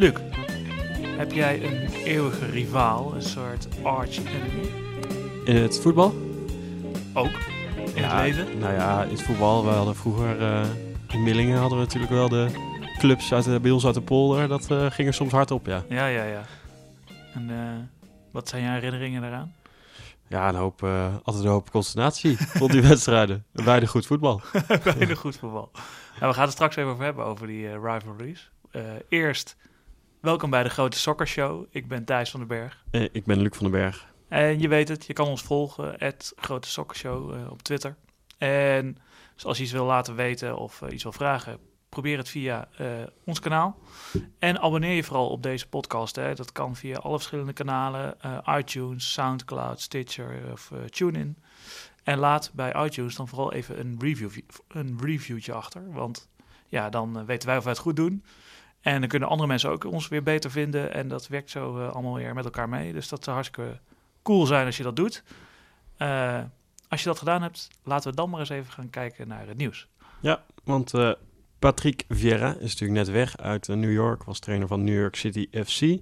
Luc, heb jij een eeuwige rivaal, een soort arch enemy? In het voetbal? Ook het leven? Nou ja, in het voetbal. We hadden vroeger eh, in Millingen hadden we natuurlijk wel de clubs uit de, bij ons uit de polder. Dat eh, ging er soms hard op, ja. Ja, ja, ja. En eh, wat zijn jouw herinneringen daaraan? Ja, een hoop, altijd een hoop consternatie rond die wedstrijden. Weinig goed voetbal. Weinig goed voetbal. Nou, we gaan het straks even over hebben, over die rivalries. Eerst, welkom bij de Grote Soccer Show. Ik ben Thijs van den Berg. Ik ben Luc van den Berg. En je weet het, je kan ons volgen, het Grote Soccer Show eh, op Twitter. En dus als je iets wil laten weten of eh, iets wil vragen, probeer het via eh, ons kanaal. En abonneer je vooral op deze podcast. Hè. Dat kan via alle verschillende kanalen. iTunes, Soundcloud, Stitcher of eh, TuneIn. En laat bij iTunes dan vooral even een, review, een reviewtje achter. Want ja, dan weten wij of wij het goed doen. En dan kunnen andere mensen ook ons weer beter vinden. En dat werkt zo allemaal weer met elkaar mee. Dus dat zou hartstikke cool zijn als je dat doet. Eh, als je dat gedaan hebt, laten we dan maar eens even gaan kijken naar het nieuws. Ja, want eh, Patrick Vieira is natuurlijk net weg uit eh, New York. Was trainer van New York City FC.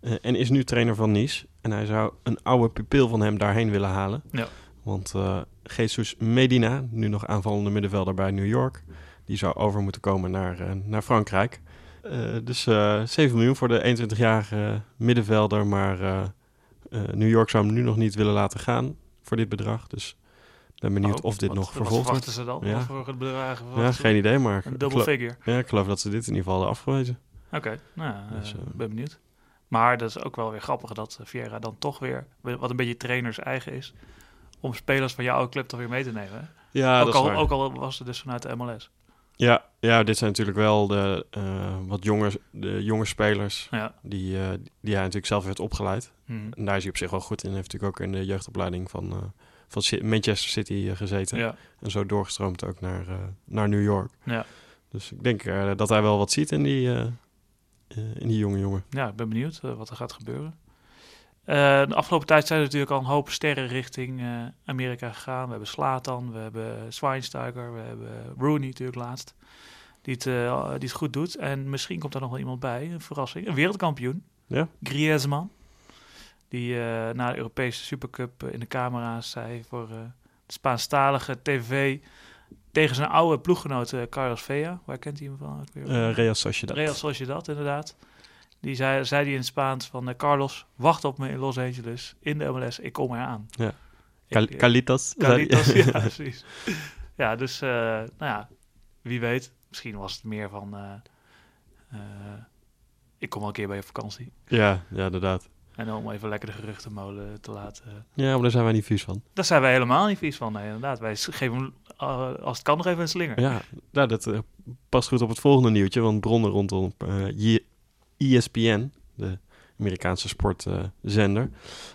en is nu trainer van Nice. En hij zou een oude pupil van hem daarheen willen halen. Ja. Want Jesus Medina, nu nog aanvallende middenvelder bij New York... die zou over moeten komen naar, naar Frankrijk. Dus eh 7 miljoen voor de 21-jarige middenvelder. Maar New York zou hem nu nog niet willen laten gaan voor dit bedrag. Dus ben benieuwd Oh, of dit wat- nog vervolgd wordt. verwachten ze dan? Ja. Voor het bedrag? Ja, geen idee, maar Een double figure. ja, ik geloof dat ze dit in ieder geval hadden afgewezen. Oké, nou, ja, Dus, eh, eh, ben benieuwd. Maar dat is ook wel weer grappig dat eh, Vieira dan toch weer, wat een beetje trainers eigen is, om spelers van jouw club toch weer mee te nemen. hè? Ja, ook, dat is al, waar. ook al was het dus vanuit de MLS. Ja, ja, dit zijn natuurlijk wel de eh, wat jonge, de jonge spelers Ja. die, eh, die hij natuurlijk zelf heeft opgeleid. Mhm. En daar is hij op zich wel goed in. Hij heeft natuurlijk ook in de jeugdopleiding van, eh, van Manchester City gezeten. ja. En zo doorgestroomd ook naar, naar New York. Ja. Dus ik denk dat hij wel wat ziet in die, in die jonge jongen. ja, ik ben benieuwd wat er gaat gebeuren. Eh, de afgelopen tijd zijn er natuurlijk al een hoop sterren richting eh, Amerika gegaan. We hebben Slatan, we hebben Schweinsteiger, we hebben Rooney natuurlijk laatst. Die het, eh, die het goed doet. En misschien komt er nog wel iemand bij, een verrassing. Een wereldkampioen, Ja, Griezmann. Die eh, na de Europese Supercup in de camera's zei voor de Spaanstalige tv tegen zijn oude ploeggenoot Carlos Vea. Waar kent hij hem van? Real Sociedad. Real Sociedad, inderdaad. Die zei, zei die in het Spaans van... eh, Carlos, wacht op me in Los Angeles, in de MLS. Ik kom eraan. Ja. Cal- eh, Calitas. Calitas, ja, precies. Ja, dus, eh, nou ja, wie weet. Misschien was het meer van... eh, eh, ik kom wel een keer bij je vakantie. ja, ja, inderdaad. En om even lekker de geruchtenmolen te laten... Ja, maar daar zijn wij niet vies van. Daar zijn wij helemaal niet vies van. Nee, inderdaad. Wij geven hem, eh, als het kan, nog even een slinger. Ja, nou, dat eh, past goed op het volgende nieuwtje. Want bronnen rondom eh, J- ESPN, de Amerikaanse sportzender,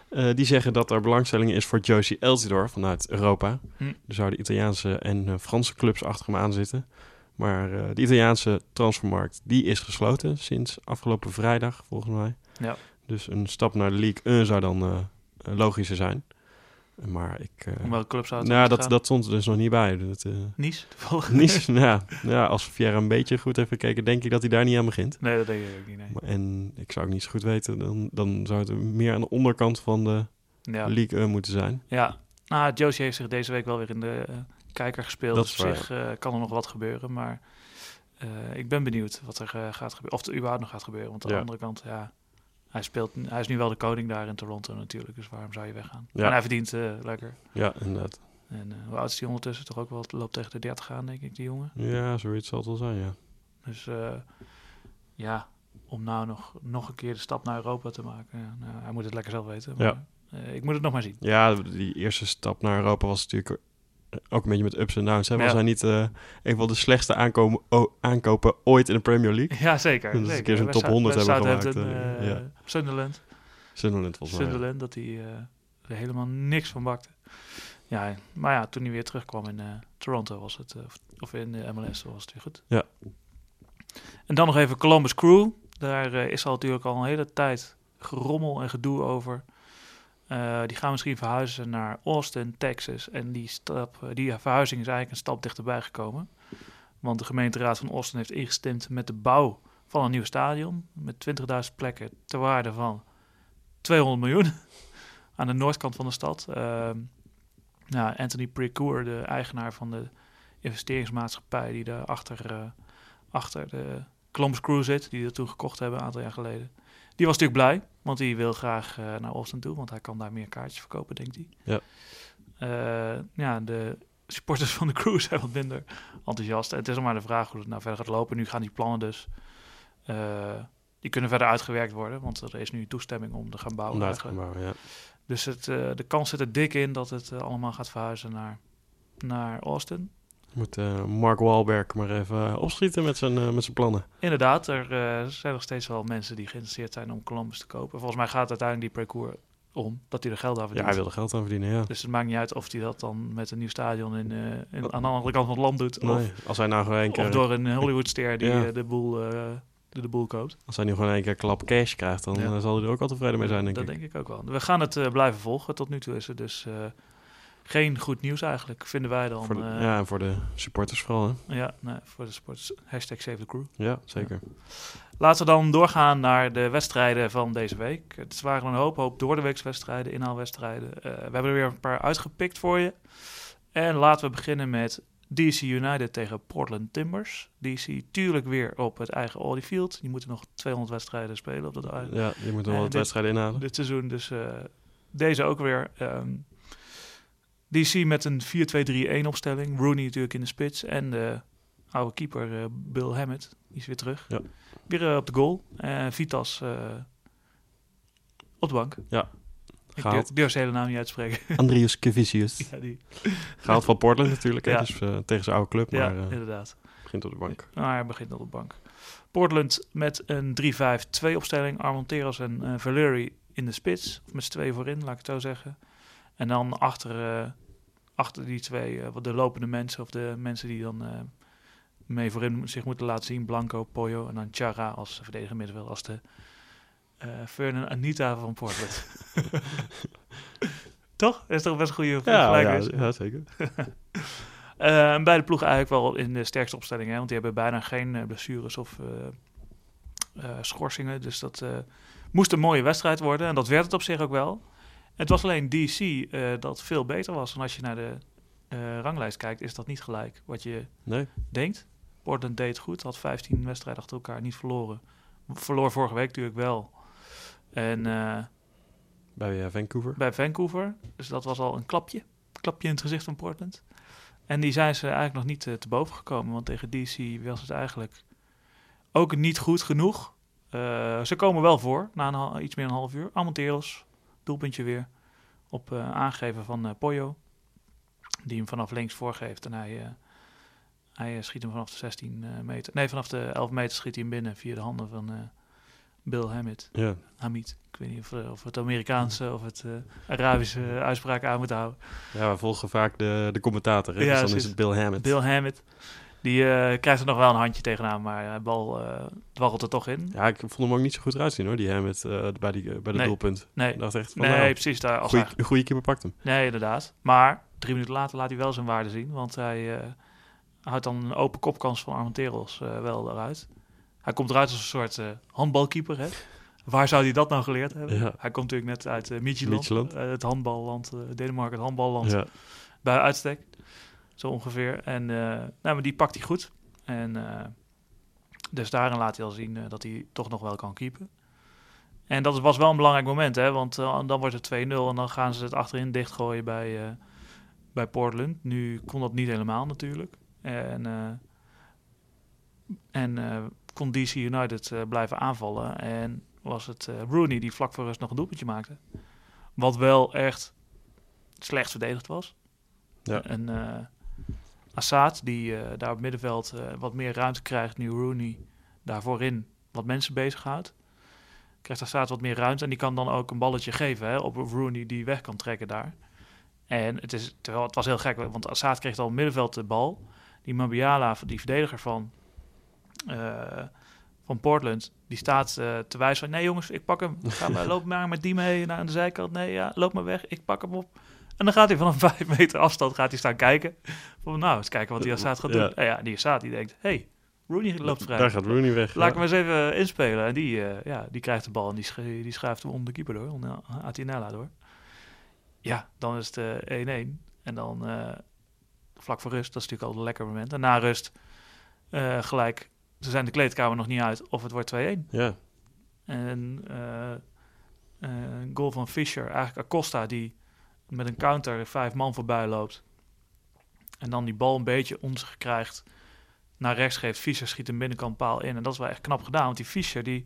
eh, die zeggen dat er belangstelling is voor Josie Eltidoor vanuit Europa. Hm. Er zouden Italiaanse en eh, Franse clubs achter hem aan zitten. Maar eh, de Italiaanse transfermarkt die is gesloten sinds afgelopen vrijdag, volgens mij. Ja. Dus een stap naar de League 1 zou dan logischer zijn. Maar ik... eh, Om welke club zou het nou, dat, gaan? dat stond er dus nog niet bij. Dat, Nice, toevallig. nou ja, ja, als Vieira een beetje goed heeft gekeken, denk ik dat hij daar niet aan begint. Nee, dat denk ik ook niet, nee. Maar- En ik zou ook niet zo goed weten, dan, dan zou het meer aan de onderkant van de Ja. League 1 moeten zijn. Ja, nou, Josie heeft zich deze week wel weer in de eh, kijker gespeeld. Dat dus op zich kan er nog wat gebeuren. Maar ik ben benieuwd wat er gaat gebeuren. Of er überhaupt nog gaat gebeuren. Want aan de andere kant, ja, hij, speelt, hij is nu wel de koning daar in Toronto natuurlijk. Dus waarom zou je weggaan? Ja. En hij verdient eh, lekker. Ja, inderdaad. En eh, hoe oud is hij ondertussen? Toch ook wel, loopt tegen de 30 aan, denk ik, die jongen. Ja, zoiets zal het wel zijn, ja. Dus eh, ja, om nou nog, nog een keer de stap naar Europa te maken. Ja, nou, hij moet het lekker zelf weten. Maar, Ja. ik moet het nog maar zien. Ja, die eerste stap naar Europa was natuurlijk ook een beetje met ups en downs. Hè? Was Ja. hij niet eh, een van de slechtste aankomen, o- aankopen ooit in de Premier League? Ja, zeker. Dat is een keer zo'n top South- 100 bij hebben gemaakt, ja. Sunderland. Sunderland volgens mij. Sunderland, dat hij er helemaal niks van bakte. Ja, maar ja, toen hij weer terugkwam in, Toronto was het, of, of in de MLS was het weer goed. Ja. En dan nog even Columbus Crew. Daar is al natuurlijk al een hele tijd gerommel en gedoe over. Die gaan misschien verhuizen naar Austin, Texas. En die, stap, die verhuizing is eigenlijk een stap dichterbij gekomen. Want de gemeenteraad van Austin heeft ingestemd met de bouw van een nieuw stadion. Met 20.000 plekken ter waarde van 200 miljoen aan de noordkant van de stad. Uh, nou, Anthony Precour, de eigenaar van de investeringsmaatschappij die daar achter, uh, achter de Columbus Crew zit, die dat toen gekocht hebben een aantal jaar geleden. Die was natuurlijk blij, want die wil graag uh, naar Austin toe, want hij kan daar meer kaartjes verkopen, denkt hij. Ja. Uh, ja, de supporters van de crew zijn wat minder enthousiast. En het is nog maar de vraag hoe het nou verder gaat lopen. Nu gaan die plannen dus uh, die kunnen verder uitgewerkt worden, want er is nu toestemming om te gaan bouwen. Om te gaan bouwen ja. Dus het, de kans zit er dik in dat het allemaal gaat verhuizen naar, naar Austin. Moet Mark Wahlberg maar even opschieten met zijn, met zijn plannen. Inderdaad, er zijn nog steeds wel mensen die geïnteresseerd zijn om Columbus te kopen. Volgens mij gaat uiteindelijk die parcours om dat hij er geld aan verdient. Ja, hij wil er geld aan verdienen, ja. Dus het maakt niet uit of hij dat dan met een nieuw stadion in, in aan de andere kant van het land doet. Nee, of, als hij nou gewoon een keer... Of door een Hollywood-ster die ja. de boel de, de boel koopt. Als hij nu gewoon één keer klap cash krijgt, dan ja. zal hij er ook al tevreden mee zijn, denk dat ik. Dat denk ik ook wel. We gaan het uh, blijven volgen. Tot nu toe is het dus uh, geen goed nieuws eigenlijk, vinden wij dan. Voor de, ja, en voor de supporters vooral, hè? Ja, nee, voor de supporters. Hashtag Save the Crew. Ja, zeker. Ja. Laten we dan doorgaan naar de wedstrijden van deze week. Het waren een hoop, hoop door de weekswedstrijden, inhaalwedstrijden. we hebben er weer een paar uitgepikt voor je. En laten we beginnen met DC United tegen Portland Timbers. DC tuurlijk weer op het eigen Audi Field. Die moeten nog 200 wedstrijden spelen op dat Ja, die moeten wel wat wedstrijden inhalen. Dit seizoen, dus uh, deze ook weer. Um, DC met een 4-2-3-1 opstelling. Rooney natuurlijk in de spits. En de oude keeper uh, Bill Hammett, die is weer terug. Ja. Weer uh, op de goal. Vitas op de bank. Ja, Gehaald. Ik durf zijn hele naam niet uitspreken. Andrius Kevicius. ja, die. Gehaald van Portland natuurlijk, Ja. hè, dus uh, tegen zijn oude club, Ja, maar uh, inderdaad. begint op de bank. Maar hij begint op de bank. Portland met een 3-5-2 opstelling. Armonteros en uh, Valeri in de spits. Of met z'n tweeën voorin, laat ik het zo zeggen. En dan achter, uh, achter die twee, uh, de lopende mensen of de mensen die dan uh, mee voorin zich moeten laten zien. Blanco, Pollo en dan Chara als verdediger middenveld. Als de uh, Fernan Anita van Portland. toch? Dat is toch best een goede Ja, ja, vergelijking? ja, zeker. En beide ploegen eigenlijk wel in de sterkste opstelling, hè, want die hebben bijna geen blessures of schorsingen. Dus dat moest een mooie wedstrijd worden en dat werd het op zich ook wel. Het was alleen DC dat veel beter was. En als je naar de ranglijst kijkt, is dat niet gelijk wat je Nee. denkt. Portland deed goed, had 15 wedstrijden achter elkaar niet verloren. Verloor vorige week natuurlijk wel. En Bij uh, Vancouver. bij Vancouver. Dus dat was al een klapje. Klapje in het gezicht van Portland. En die zijn ze eigenlijk nog niet te boven gekomen. Want tegen DC was het eigenlijk ook niet goed genoeg. Ze komen wel voor na een, iets meer dan een half uur. Amonteros, doelpuntje weer. Op uh, aangeven van uh, Pollo. Die hem vanaf links voorgeeft. En hij, hij schiet hem vanaf de 16 meter. Nee, vanaf de 11 meter schiet hij hem binnen via de handen van Bill Hammett. Ja. Hamid. Ik weet niet of, of het Amerikaanse of het uh, Arabische uitspraak aan moet houden. Ja, we volgen vaak de, de commentator. Hè? Ja, dus dan is het Bill Hammett. Bill Hammett. Die uh, krijgt er nog wel een handje tegenaan, maar de bal uh, dwarrelt er toch in. Ja, ik vond hem ook niet zo goed eruit zien hoor, die Hammett uh, bij, die, bij de nee. doelpunt. Nee, dacht echt van, nee nou, precies. Daar, als goeie. Een goede keeper pakt hem. Nee, inderdaad. Maar drie minuten later laat hij wel zijn waarde zien, want hij houdt dan een open kopkans van Armenteros wel eruit. Hij komt eruit als een soort handbalkeeper, hè. Waar zou hij dat nou geleerd hebben? Ja. Hij komt natuurlijk net uit uh, Midtjylland, het handballand, Denemarken, het handballand, Ja. bij uitstek, zo ongeveer. En nou, maar die pakt hij goed. En dus daarin laat hij al zien dat hij toch nog wel kan keepen. En dat was wel een belangrijk moment, hè? want dan wordt het 2-0 en dan gaan ze het achterin dichtgooien bij, bij Portland. Nu kon dat niet helemaal natuurlijk. En, en kon DC United blijven aanvallen. En was het uh, Rooney die vlak voor rust nog een doelpuntje maakte. Wat wel echt slecht verdedigd was. Ja. En uh, Assad, die uh, daar op het middenveld wat meer ruimte krijgt, nu Rooney daar voorin wat mensen bezighoudt. Krijgt Assad wat meer ruimte en die kan dan ook een balletje geven hè, op Rooney die weg kan trekken daar. En het, is, terwijl, het was heel gek, want Assad kreeg al op middenveld de bal. Die Mabiala, die verdediger van, eh, van Portland, die staat te wijzen van... Nee jongens, ik pak hem. Ga maar, loop maar met die mee naar de zijkant. Nee, ja, loop maar weg. Ik pak hem op. En dan gaat hij van een vijf meter afstand gaat hij staan kijken. Van, nou, eens kijken wat die Assad gaat doen. Ja, ja die Assad die denkt, hey, Rooney loopt vrij. Daar gaat Rooney weg. Laat ik hem eens even inspelen. En die, uh, ja, die krijgt de bal en die, sch die schuift hem onder de keeper door. Onder Atinella door. Ja, dan is het 1-1. en dan uh, vlak voor rust, dat is natuurlijk al een lekker moment. En na rust gelijk, ze zijn de kleedkamer nog niet uit of het wordt 2-1. Ja. En een goal van Fischer, eigenlijk Acosta, die met een counter vijf man voorbij loopt. En dan die bal een beetje ons krijgt naar rechts geeft. Fischer schiet een binnenkant paal in. En dat is wel echt knap gedaan. Want die Fischer die,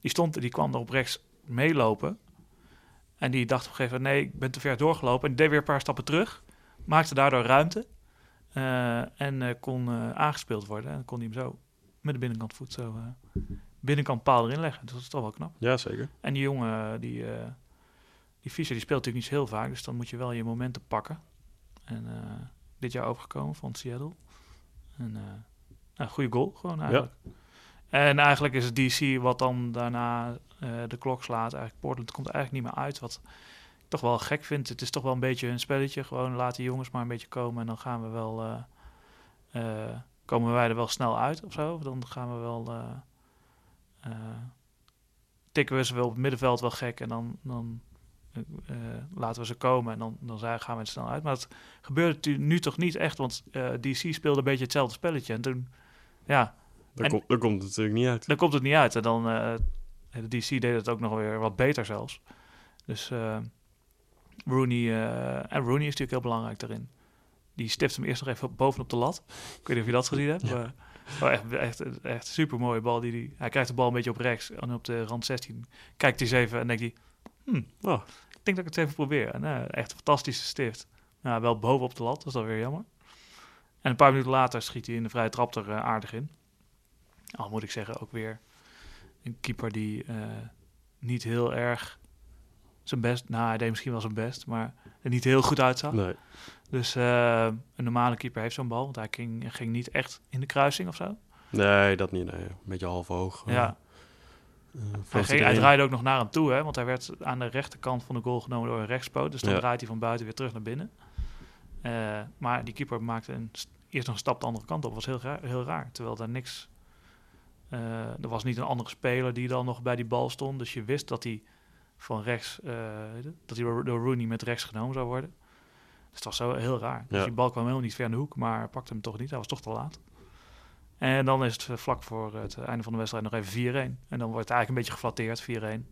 die, stond, die kwam er op rechts meelopen. En die dacht op een gegeven moment, nee, ik ben te ver doorgelopen. En deed weer een paar stappen terug. Maakte daardoor ruimte. Uh, en uh, kon uh, aangespeeld worden. En kon hij hem zo met de binnenkant voet zo binnenkant paal erin leggen. Dus dat is toch wel knap. Ja, zeker. En die jongen, die, die Fischer, die speelt natuurlijk niet zo heel vaak. Dus dan moet je wel je momenten pakken. En dit jaar overgekomen van Seattle. En nou, goede goal gewoon eigenlijk. Ja. En eigenlijk is het DC wat dan daarna uh, de klok slaat. Eigenlijk Portland komt er eigenlijk niet meer uit. Wat ik toch wel gek vind. Het is toch wel een beetje een spelletje. Gewoon laat die jongens maar een beetje komen. En dan gaan we wel... Komen wij er wel snel uit of zo. Dan gaan we wel... tikken we ze wel op het middenveld wel gek. En dan... dan uh, laten we ze komen en dan, dan gaan we het snel uit. Maar dat gebeurde nu toch niet echt, want uh, DC speelde een beetje hetzelfde spelletje. En toen ja. Daar, komt, daar komt het natuurlijk niet uit. Dan komt het niet uit. En dan, uh, de DC deed het ook nog weer wat beter zelfs. Dus Rooney, en Rooney is natuurlijk heel belangrijk daarin. Die stift hem eerst nog even bovenop de lat. Ik weet niet of je dat gezien hebt. Ja. Maar, oh, echt, echt, echt super mooie bal. Die, die, hij krijgt de bal een beetje op rechts. En op de rand 16 kijkt hij eens even en denkt hij... Hmm, oh, ik denk dat ik het even probeer. En, echt een fantastische stift. Nou, wel bovenop de lat, dat is dan weer jammer. En een paar minuten later schiet hij in de vrije trap er uh, aardig in. Al moet ik zeggen, ook weer een keeper die uh, niet heel erg zijn best... Nou, hij deed misschien wel zijn best, maar er niet heel goed uitzag. Nee. Dus uh, een normale keeper heeft zo'n bal. Want hij ging, ging, niet echt in de kruising of zo. Nee, dat niet. Nee. Een beetje half hoog. Ja. Hij, ging, hij draaide ook nog naar hem toe, hè, want hij werd aan de rechterkant van de goal genomen door een rechtspoot. Dus dan ja. draait hij van buiten weer terug naar binnen. Uh, maar die keeper maakte een, eerst nog een stap de andere kant op. was heel raar. Heel raar terwijl daar niks... Uh, er was niet een andere speler die dan nog bij die bal stond. Dus je wist dat hij van rechts... Uh, dat hij door Rooney met rechts genomen zou worden. Dus het was zo heel raar. Dus Ja. die bal kwam helemaal niet ver in de hoek, maar pakte hem toch niet. Hij was toch te laat. En dan is het eh, vlak voor het einde van de wedstrijd nog even 4-1. En dan wordt het eigenlijk een beetje geflatteerd, 4-1.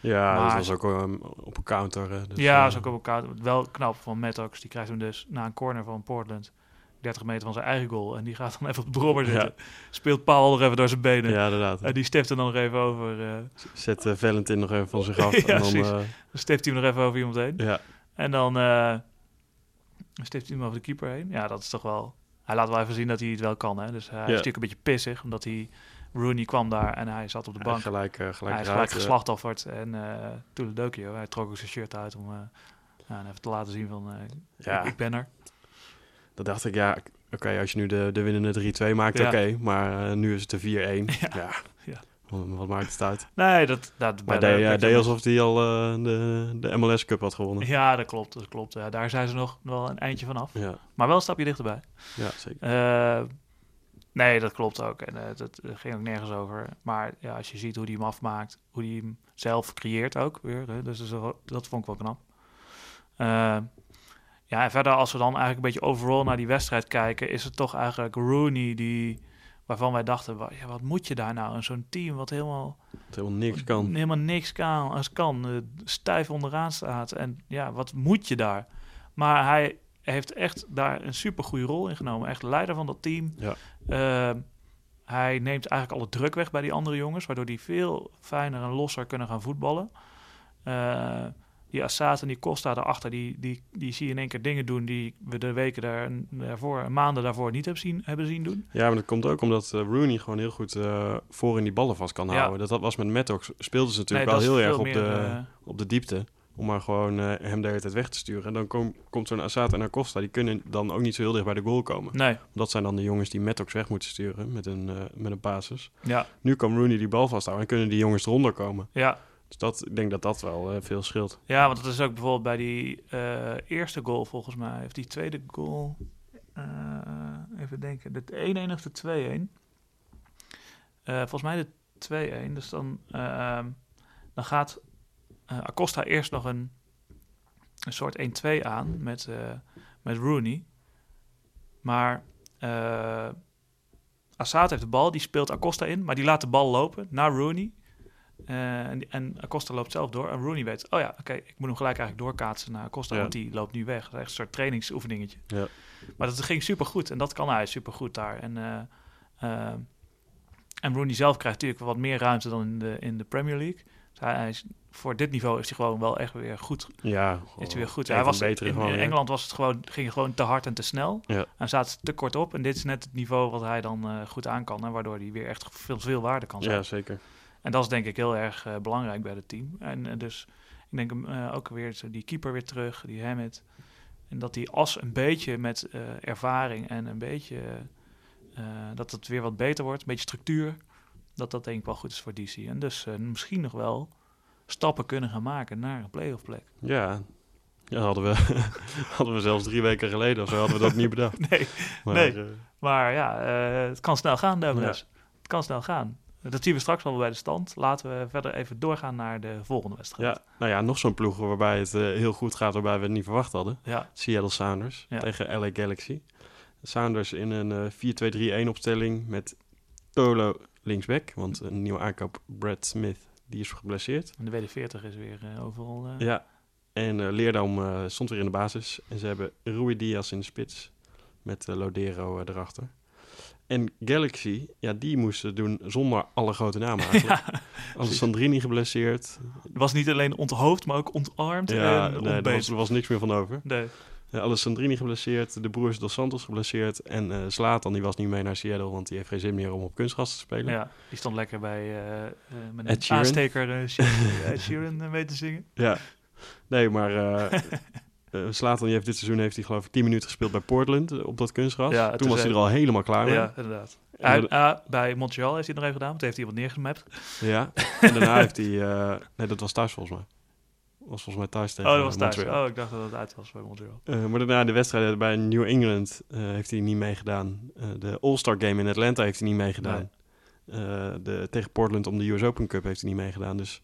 Ja, Maar- dat was ook um, op een counter. eh, Dus, ja, eh, is ook op elkaar. Wel knap van Maddox. Die krijgt hem dus na een corner van Portland. 30 meter van zijn eigen goal. En die gaat dan even op de brommer Ja. zitten. Speelt Paul nog even door zijn benen. Ja, inderdaad. En die stift er dan nog even over. eh Zet uh, Valentin nog even van zich af. Ja, en dan, eh, stift hij hem nog even over iemand heen. ja, En dan eh stift hij hem over de keeper heen. Ja, dat is toch wel... Hij laat wel even zien dat hij het wel kan. Hè? Dus hij is natuurlijk een beetje pissig. Omdat hij... Rooney kwam daar en hij zat op de hij bank. gelijk, eh, gelijk hij is gelijk eh. geslachtofferd. En uh, Toedeledokie, hij trok ook zijn shirt uit om eh, ja, even te laten zien van... eh, Ja. ik, ben er. Dan dacht ik, ja, oké, als je nu de, de winnende 3-2 maakt, Ja. oké. maar eh, nu is het de 4-1. Ja. Ja. Wat, maakt het uit? Nee, dat... dat Maar bij de- deed, de- alsof hij al eh, de, de MLS Cup had gewonnen. Ja, dat klopt. Dat klopt. Ja, daar zijn ze nog wel een eindje van af. Ja, Maar wel een stapje dichterbij. ja zeker. Eh, nee, dat klopt ook. En eh, dat ging ook nergens over. Maar ja, als je ziet hoe hij hem afmaakt, hoe hij hem zelf creëert ook weer. Hè, dus dat, dat vond ik wel knap. Ja, en verder als we dan eigenlijk een beetje overal naar die wedstrijd kijken, is het toch eigenlijk Rooney die, waarvan wij dachten, wa- ja, wat moet je daar nou in zo'n team wat helemaal helemaal niks kan. helemaal niks kan, als kan, eh, stijf onderaan staat. En ja, wat moet je daar? Maar hij heeft echt daar een super goede rol in genomen. Echt leider van dat team. Ja. Eh, hij neemt eigenlijk alle druk weg bij die andere jongens, waardoor die veel fijner en losser kunnen gaan voetballen. Eh, die Assad en die Costa daarachter, die, die, die zie je in één keer dingen doen die we de weken daar, daarvoor, maanden daarvoor niet hebben zien, hebben zien doen. Ja, maar dat komt ook omdat eh, Rooney gewoon heel goed eh, voor in die ballen vast kan Ja. houden. Dat, dat was met Maddox. Speelden ze natuurlijk Nee, wel heel erg op, meer, de, eh, op de diepte. om maar gewoon hem de hele tijd weg te sturen. En dan kom- komt zo'n Assad en Acosta, die kunnen dan ook niet zo heel dicht bij de goal komen. Nee, Dat zijn dan de jongens die Maddox weg moeten sturen met een, met een basis. ja, Nu kan Rooney die bal vasthouden en kunnen die jongens eronder komen. ja. Dus ik denk dat dat wel eh, veel scheelt. Ja, want dat is ook bijvoorbeeld bij die eh, eerste goal volgens mij. Of die tweede goal. eh, even denken. De 1-1 of de 2-1. Eh, volgens mij de 2-1. Dus dan, eh, dan gaat Acosta eerst nog een, een soort 1-2 aan met, met Rooney. Maar Assad heeft de bal, die speelt Acosta in, maar die laat de bal lopen naar Rooney. Eh, en, en Acosta loopt zelf door. En Rooney weet, oh ja, oké, ik moet hem gelijk eigenlijk doorkaatsen naar Acosta, Ja. want die loopt nu weg. Dat is echt een soort trainingsoefeningetje. Ja. Maar dat ging supergoed en dat kan hij supergoed daar. En, eh, eh, en Rooney zelf krijgt natuurlijk wat meer ruimte dan in de, in de Premier League. Dus hij, hij is, voor dit niveau is hij gewoon wel echt weer goed. Ja, Is hij weer goed. Hij was, de betere in, gewoon in. Engeland was het gewoon, ging het gewoon te hard en te snel. Ja. En zaten te kort op. En dit is net het niveau wat hij dan goed aan kan. En waardoor hij weer echt veel, veel waarde kan zijn. Ja, zeker. En dat is denk ik heel erg eh, belangrijk bij het team. En eh, dus ik denk eh, ook weer die keeper weer terug, die Hammett. En dat die as een beetje met ervaring en een beetje dat het weer wat beter wordt, een beetje structuur. Dat dat denk ik wel goed is voor DC. En dus misschien nog wel stappen kunnen gaan maken naar een playoff plek. Ja, ja hadden, we, hadden we zelfs drie weken geleden of zo hadden we dat niet bedacht. Nee, Maar, Nee. maar ja, het kan snel gaan, Douglas. Het kan snel gaan. Dat zien we straks wel bij de stand. Laten we verder even doorgaan naar de volgende wedstrijd. ja, nou ja, nog zo'n ploeg waarbij het eh, heel goed gaat, waarbij we het niet verwacht hadden. ja. Seattle Sounders Ja. tegen LA Galaxy. Sounders in een eh 4-2-3-1 opstelling met Tolo linksback, want een nieuwe aankoop, Brad Smith, die is geblesseerd. En de WD-40 is weer eh, overal. eh, Ja, en eh Leerdam eh, stond weer in de basis. En ze hebben Rui Diaz in de spits met eh, Lodero eh, erachter. En Galaxy, ja, die moesten doen zonder alle grote namen eigenlijk. Alessandrini geblesseerd. Het was niet alleen onthoofd, maar ook ontarmd Ja, en nee, er was, er niks meer van over. Nee. Ja, Alessandrini geblesseerd, de broers Dos Santos geblesseerd. En eh Zlatan, die was niet mee naar Seattle, want die heeft geen zin meer om op kunstgras te spelen. Ja, die stond lekker bij eh, eh, met een Sheeran. aansteker mee te zingen. Ja. Nee, maar eh die heeft dit seizoen heeft hij geloof ik 10 minuten gespeeld bij Portland eh, op dat kunstgras. Ja, Toen was hij er al helemaal klaar mee. Ja, inderdaad. En de- ah, bij Montreal heeft hij het nog even gedaan, want heeft hij wat neergemapt. Ja, en daarna heeft hij... eh, nee, dat was thuis volgens mij. was volgens mij thuis tegen Oh, dat was thuis. Montreal. Oh, ik dacht dat het uit was bij Montreal. Maar daarna de wedstrijden bij New England heeft hij niet meegedaan. De All-Star Game in Atlanta heeft hij niet meegedaan. De, tegen Portland om de US Open Cup heeft hij niet meegedaan. Dus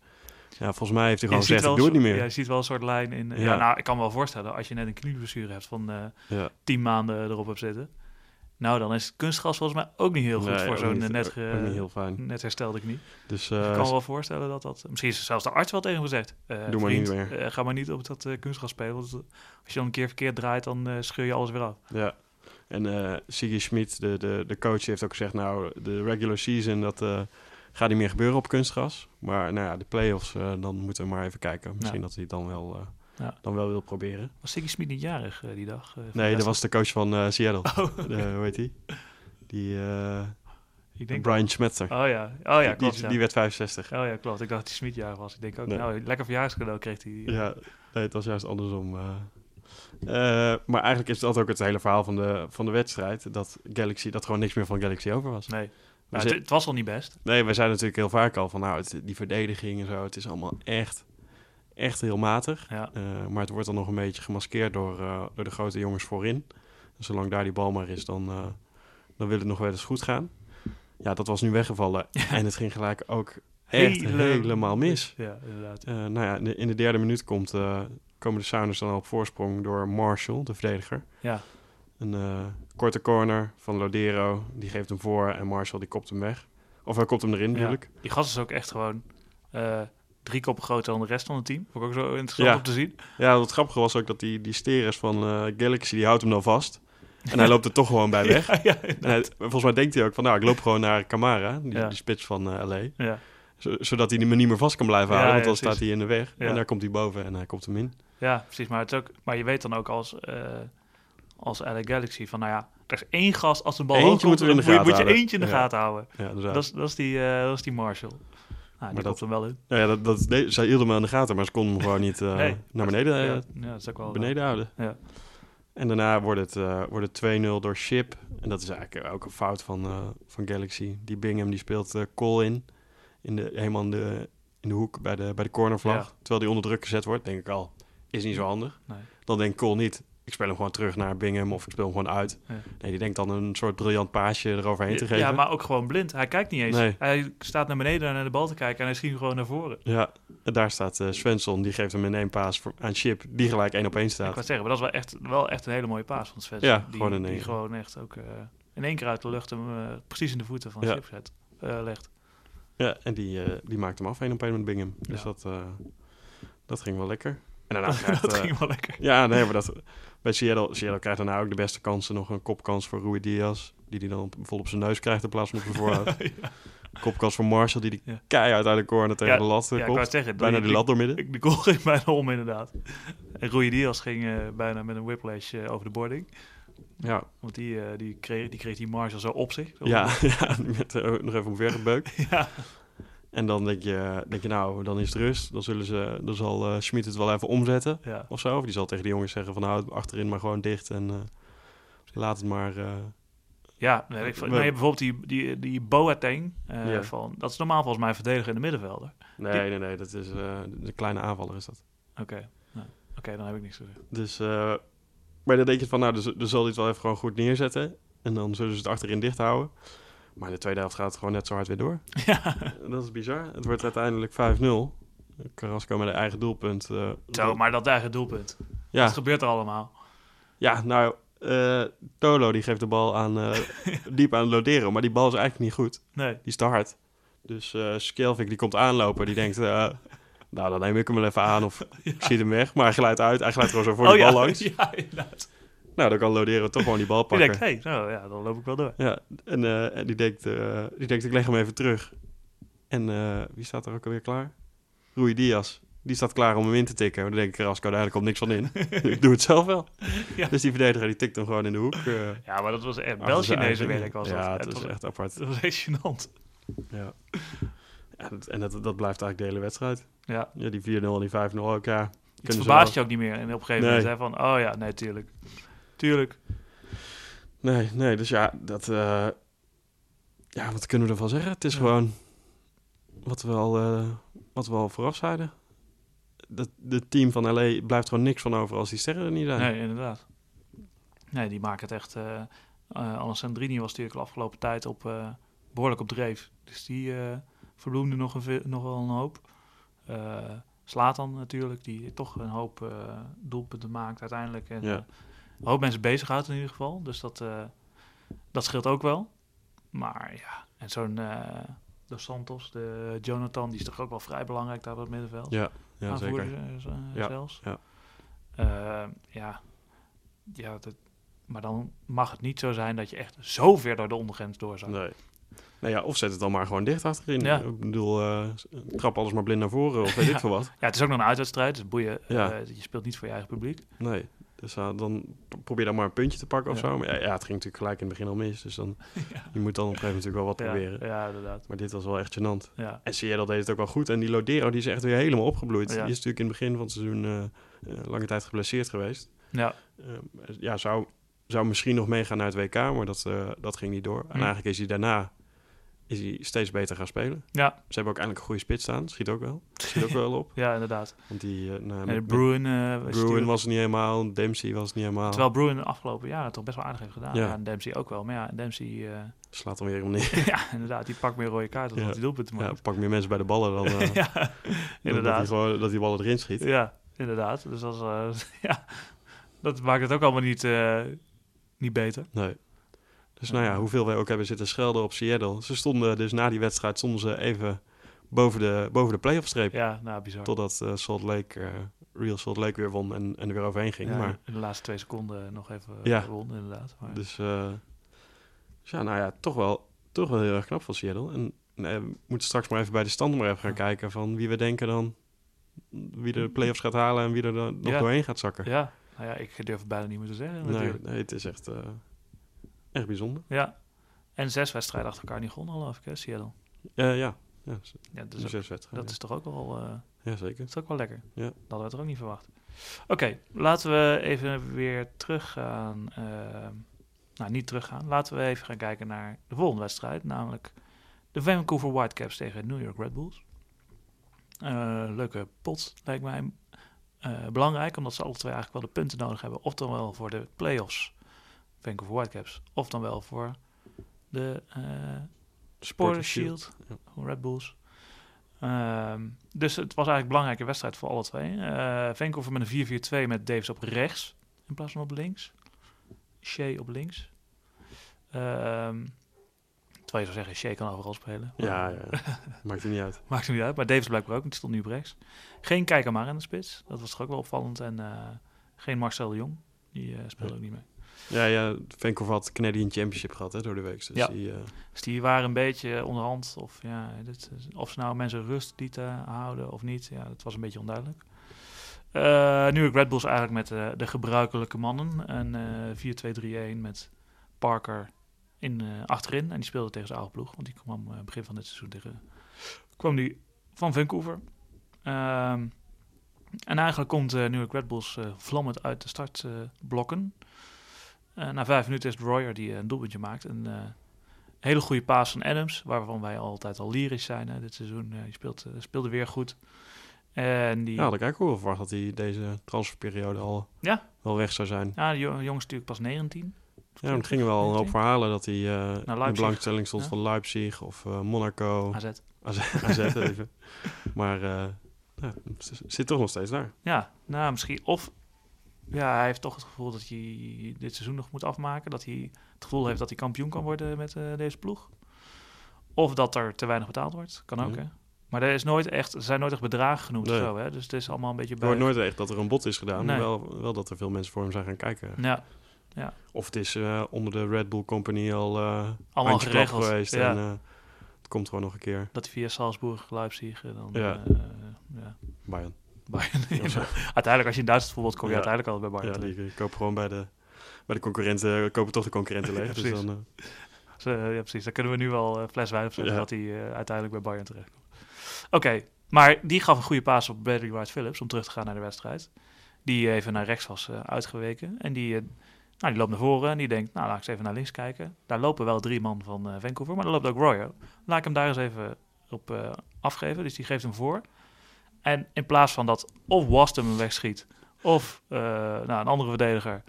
ja, volgens mij heeft hij gewoon gezegd, ik doe het niet meer. Ja, je ziet wel een soort lijn in. Ja. Ja. nou, ik kan me wel voorstellen, als je net een knieblessure hebt van eh Ja. tien maanden erop hebt zitten. Nou, dan is kunstgras volgens mij ook niet heel goed Nee, voor zo'n eh, net, ge- net herstelde knie. Dus ik eh, kan me wel voorstellen dat dat... Misschien is zelfs de arts wel tegen hem gezegd. eh, Doe maar vriend, niet meer. eh, ga maar niet op dat eh kunstgras spelen. Want als je dan een keer verkeerd draait, dan eh, scheur je alles weer af. Ja. En eh Siggy Schmid, de, de, de coach, heeft ook gezegd... nou, de regular season, dat eh, gaat niet meer gebeuren op kunstgras. Maar nou ja, de playoffs, eh dan moeten we maar even kijken. Misschien dat hij het dan wel, eh, Ja. dan wel wil proberen. Was Siggy Smit niet jarig eh, die dag? Nee, dat was de coach van Seattle. Oh, De, hoe heet die? Die, ik denk... Brian Schmetzer. Oh ja, oh ja, die, klopt. die, die werd 65. Oh ja, klopt. Ik dacht dat hij Smit jarig was. Ik denk ook, Nee. nou, lekker verjaarscadeau kreeg hij. Ja, nee, het was juist andersom. maar eigenlijk is dat ook het hele verhaal van de, van de wedstrijd. Dat Galaxy, dat gewoon niks meer van Galaxy over was. Nee. Nou, het, het was al niet best. Nee, wij zeiden natuurlijk heel vaak al van nou, het, die verdediging en zo, het is allemaal echt, echt heel matig. Ja. Eh, maar het wordt dan nog een beetje gemaskeerd door, eh, door de grote jongens voorin. En zolang daar die bal maar is, dan, eh, dan wil het nog wel eens goed gaan. Ja, dat was nu weggevallen. En het ging gelijk ook echt Hele- helemaal mis. Ja, inderdaad. Nou ja, in de, in de derde minuut komt, komen de Sounders dan al op voorsprong door Marshall, de verdediger. Ja. Een eh, korte corner van Lodero, die geeft hem voor en Marshall die kopt hem weg. Of hij kopt hem erin Ja. natuurlijk. Die gast is ook echt gewoon eh, drie koppen groter dan de rest van het team. Vond ik ook zo interessant Ja. om te zien. Ja, wat grappige was ook dat die, die van eh, Galaxy, die houdt hem dan vast. En hij loopt er toch gewoon bij weg. Ja, En hij- volgens mij denkt hij ook van, nou, ik loop gewoon naar Camara, die, spits van LA. ja. Zo- zodat hij me niet meer vast kan blijven Ja, houden, want ja, dan staat hij in de weg. Ja. En daar komt hij boven en hij komt hem in. ja, precies. Maar, het is ook, maar je weet dan ook als, als LA Galaxy van, nou ja, er is één gast als de bal Eentje hoog komt, moeten we in de moet je- gaten moet je houden. eentje in de Ja. gaten houden. Ja. Dat is, dat, is die, eh, dat is die Marshall. die dat- komt er wel in. Nou ja, dat, dat, nee, zij hielden hem aan de gaten, maar ze konden hem gewoon niet eh, Nee. naar beneden, eh, ja, ja, dat is ook wel... beneden houden. Ja. En daarna wordt het, wordt het 2-0 door Ship. En dat is eigenlijk ook een fout van, van Galaxy. Die Bingham die speelt Cole in. in de, helemaal in de, in de hoek bij de, bij de cornervlag. Terwijl die onder druk gezet wordt, denk ik al. Is niet zo handig. Nee. Dan denkt Cole niet, ik speel hem gewoon terug naar Bingham of ik speel hem gewoon uit. Ja. Nee, die denkt dan een soort briljant paasje eroverheen te geven. Ja, maar ook gewoon blind. Hij kijkt niet eens. Nee. Hij staat naar beneden naar de bal te kijken en hij schiet hem gewoon naar voren. Ja, en daar staat eh Svensson. Die geeft hem in één paas voor, aan Chip, die gelijk één op één Ik staat. wou zeggen, maar dat is wel echt, wel echt een hele mooie paas van Sven. Ja, die, gewoon in die gewoon echt ook eh, in één keer uit de lucht hem eh, precies in de voeten van Ja. Chip zet, legt. Ja, en die, die maakt hem af één op één met Bingham. Dus dat, dat ging wel lekker. En daarna krijgt... dat eh, ging wel lekker. Ja, nee, maar dat, bij Seattle, Seattle krijgt daarna ook de beste kansen. Nog een kopkans voor Rui Diaz. Die die dan vol op zijn neus krijgt in plaats van op de. Kopkans voor Marshall, die die Ja. keihard uit de corner tegen Ja, de lat eh, Ja, ik wou kopt. zeggen, Bijna die lat doormidden. De, de goal ging bijna om inderdaad. En Rui Diaz ging eh, bijna met een whiplash over de boarding. Ja, Want die, die, kreeg, die kreeg die Marshall zo op zich. ja, ja met, nog even omvergebeukt. ja. En dan denk je, denk je, nou, dan is het rust. Dan, zullen ze, dan zal eh Schmid het wel even omzetten ja. of zo. Of die zal tegen de jongens zeggen van, nou, achterin maar gewoon dicht. En eh, laat het maar... eh, Ja, nee, ik, nee, bijvoorbeeld die, die, die Boateng, Ja. van, dat is normaal volgens mij verdediger in de middenvelder. nee, nee, nee, dat is de kleine aanvaller is dat. Oké, nou, oké, dan heb ik niks te zeggen. Dus, maar dan denk je van, nou, dus, dus zal hij het wel even gewoon goed neerzetten. En dan zullen ze het achterin dicht houden. Maar de tweede helft gaat het gewoon net zo hard weer door. Ja, Dat is bizar. Het wordt uiteindelijk 5-0. Carrasco met een eigen doelpunt. eh, zo, maar dat eigen doelpunt. ja, Wat gebeurt er allemaal? ja, nou, eh, Tolo die geeft de bal aan, eh, diep aan Lodero. Maar die bal is eigenlijk niet goed. Nee. Die is te hard. Dus eh Skelvik die komt aanlopen. Die denkt, eh, nou, dan neem ik hem wel even aan of ik schiet hem weg. Maar hij glijdt uit. Hij glijdt gewoon zo voor oh de ja, bal langs. ja, inderdaad. Nou, dan kan Lodero toch gewoon die bal Die pakken. denkt, hé, hey, nou ja, dan loop ik wel door. Ja, en, eh, die, denkt, eh, die denkt, ik leg hem even terug. En eh, wie staat er ook alweer klaar? Rui Diaz. Die staat klaar om hem in te tikken. Maar dan denk ik, Carrasco, daar komt niks van in. ik doe het zelf wel. Ja. Dus die verdediger die tikt hem gewoon in de hoek. Ja, maar dat was echt zijn Belginees eigen- werk was Ja, dat. het was, echt apart. dat was echt gênant. Ja. En dat, dat blijft eigenlijk de hele wedstrijd. Ja, Ja, die 4-0 en die 5-0 ook, ja. het verbaast wel- je ook niet meer. En op een gegeven Nee. moment zei van, oh ja, nee, tuurlijk. Tuurlijk. Nee, nee, dus ja, dat... eh, ja, wat kunnen we ervan zeggen? Het is Ja. gewoon wat we, al, eh, wat we al vooraf zeiden. Dat, het team van LA blijft gewoon niks van over als die sterren er niet zijn. Nee, inderdaad. Nee, die maken het echt... eh uh, Alessandrini was natuurlijk de afgelopen tijd op, eh, behoorlijk op dreef. Dus die eh verbloemde nog, een, nog wel een hoop. Eh Slatan natuurlijk, die toch een hoop doelpunten maakt uiteindelijk. En Ja. Een hoop mensen bezighoudt in ieder geval. Dus dat, eh, dat scheelt ook wel. Maar ja, en zo'n Dos Santos, de Jonathan, die is toch ook wel vrij belangrijk daar op het middenveld. Ja, ja Aanvoerder, zeker. eh, Ja, zelfs. ja. Eh, ja, ja dat, maar dan mag het niet zo zijn dat je echt zo ver door de ondergrens doorzakt. Nee. Nou ja, of zet het dan maar gewoon dicht achterin. Ja. Ik bedoel, eh, trap alles maar blind naar voren of weet Ja. ik veel wat. Ja, het is ook nog een uitwedstrijd, dus boeien. Ja. je speelt niet voor je eigen publiek. Nee. Dus uh, dan probeer dan maar een puntje te pakken of Ja. zo. Maar ja, ja, het ging natuurlijk gelijk in het begin al mis. Dus dan, Ja. je moet dan op een gegeven moment natuurlijk wel wat proberen. ja, inderdaad. Maar dit was wel echt gênant. Ja. En Seattle deed het ook wel goed. En die Lodero die is echt weer helemaal opgebloeid. Die is natuurlijk in het begin van het seizoen eh, eh, lange tijd geblesseerd geweest. Ja. Eh, ja, zou, zou misschien nog meegaan naar het WK, maar dat, eh, dat ging niet door. En Hm. eigenlijk is hij daarna is hij steeds beter gaan spelen. Ja. Ze hebben ook eindelijk een goede spits staan. Schiet ook wel. Schiet ook wel op. ja, inderdaad. Want die, eh, nou, met- Bruin, eh, was Bruin was het niet helemaal. Dempsey was het niet helemaal. Terwijl Bruin de afgelopen jaren toch best wel aardig heeft gedaan. Ja. Ja, en Dempsey ook wel. Maar ja, Dempsey, eh, Slaat dan weer om neer. ja, inderdaad, die pakt meer rode kaarten dan Ja. dat hij doelpunten Ja, maakt. pak meer mensen bij de ballen dan, Ja, dan dat, hij inderdaad. gewoon, dat die ballen erin schiet. Ja, inderdaad. Dus dat, is, ja, dat maakt het ook allemaal niet, niet beter. Nee. Dus nou ja, hoeveel wij ook hebben zitten schelden op Seattle. Ze stonden dus na die wedstrijd stonden ze even boven de, boven de playoff streep. Ja, nou, bizar. Totdat eh, Salt Lake, eh, Real Salt Lake weer won en, en er weer overheen ging. Ja, maar, in de laatste twee seconden nog even eh, Ja. won, inderdaad. Maar, dus, eh, dus ja, nou ja, toch wel, toch wel heel erg knap van Seattle. En eh, we moeten straks maar even bij de standen maar even gaan Ja. kijken van wie we denken dan wie de playoffs gaat halen en wie er dan nog doorheen gaat zakken. ja, nou ja, ik durf het bijna niet meer te zeggen nee, nee, het is echt, eh, echt bijzonder. Ja. En zes wedstrijden achter elkaar niet gewonnen, geloof ik, hè, Seattle. Eh, ja, Ja, dat is Ja, is, ook- zeswedstrijd. dat is toch ook wel, eh, Ja, zeker. dat is ook wel lekker. Ja. Dat hadden we toch ook niet verwacht. Oké, laten we even weer teruggaan. eh, nou, niet teruggaan. Laten we even gaan kijken naar de volgende wedstrijd. Namelijk de Vancouver Whitecaps tegen New York Red Bulls. Leuke pot, lijkt mij. Belangrijk, omdat ze alle twee eigenlijk wel de punten nodig hebben. Of dan wel voor de playoffs, Vancouver Whitecaps. Of dan wel voor de Supporter Shield, van Red Bulls. Ehm, dus het was eigenlijk een belangrijke wedstrijd voor alle twee. Eh Vancouver met een 4-4-2 met Davis op rechts in plaats van op links. Shea op links. Ehm terwijl je zou zeggen, Shea kan overal spelen. Ja, ja. Maakt er niet uit. Maakt er niet uit. Maar Davis blijkbaar ook, die stond nu op rechts. Geen kijker maar in de spits. Dat was toch ook wel opvallend. En eh, geen Marcel de Jong. Die eh, speelde ook niet mee. Ja, ja, Vancouver had Canadian Championship gehad hè, door de week. Dus Ja. die, eh, Dus die waren een beetje onderhand. Of, ja, dit, of ze nou mensen rust lieten houden of niet. Ja, dat was een beetje onduidelijk. Eh, nu Red Bulls eigenlijk met eh, de gebruikelijke mannen. Een eh 4-2-3-1 met Parker in, achterin. En die speelde tegen zijn oude ploeg. Want die kwam begin van dit seizoen tegen... kwam die van Vancouver. Ehm, en eigenlijk komt nu ook Red Bulls vlammend uit de startblokken. Eh na vijf minuten is het Royer die eh, een doelpuntje maakt. Een eh, hele goede paas van Adams, waarvan wij altijd al lyrisch zijn hè, dit seizoen. Die speelt, speelde weer goed. En die, ja, had ik eigenlijk wel verwacht dat hij deze transferperiode al Ja. wel weg zou zijn. ja, de jo- jongen is natuurlijk pas 19. Ja, er gingen wel een hoop 19. verhalen dat hij eh in belangstelling stond Ja. van Leipzig of Monaco. AZ. AZ, AZ even. Maar ja, z- zit toch nog steeds daar. Ja, nou misschien. Of ja, hij heeft toch het gevoel dat hij dit seizoen nog moet afmaken. Dat hij het gevoel heeft dat hij kampioen kan worden met eh, deze ploeg. Of dat er te weinig betaald wordt. Kan ook, hè. Maar er, is nooit echt, er zijn nooit echt bedragen genoemd Nee. zo, hè. Dus het is allemaal een beetje Je bij... hoort nooit echt dat er een bod is gedaan. Nee. Maar wel, wel dat er veel mensen voor hem zijn gaan kijken. Ja, Of het is eh, onder de Red Bull Company al eh allemaal geregeld. geweest. Ja. En eh, het komt gewoon nog een keer. Dat hij via Salzburg, Leipzig, dan... Ja. ja. Bayern. Bayern. Uiteindelijk, als je in Duitsland voetbalt, kom je Ja. uiteindelijk altijd bij Ja, Bayern. die, die kopen gewoon bij de, bij de concurrenten, kopen toch de concurrenten leeg. Ja, dus precies. dan, eh, Dus, eh, ja, precies. Dan kunnen we nu wel eh, fles wijn op zetten Ja. dat hij eh, uiteindelijk bij Bayern terecht komt. Oké, maar die gaf een goede paas op Bradley Wright Phillips om terug te gaan naar de wedstrijd. Die even naar rechts was eh, uitgeweken. En die, eh, nou, die loopt naar voren en die denkt, nou laat ik eens even naar links kijken. Daar lopen wel drie man van eh, Vancouver, maar er loopt ook Royo. Laat ik hem daar eens even op eh, afgeven. Dus die geeft hem voor. En in plaats van dat of Waston hem wegschiet, of eh, nou, een andere verdediger,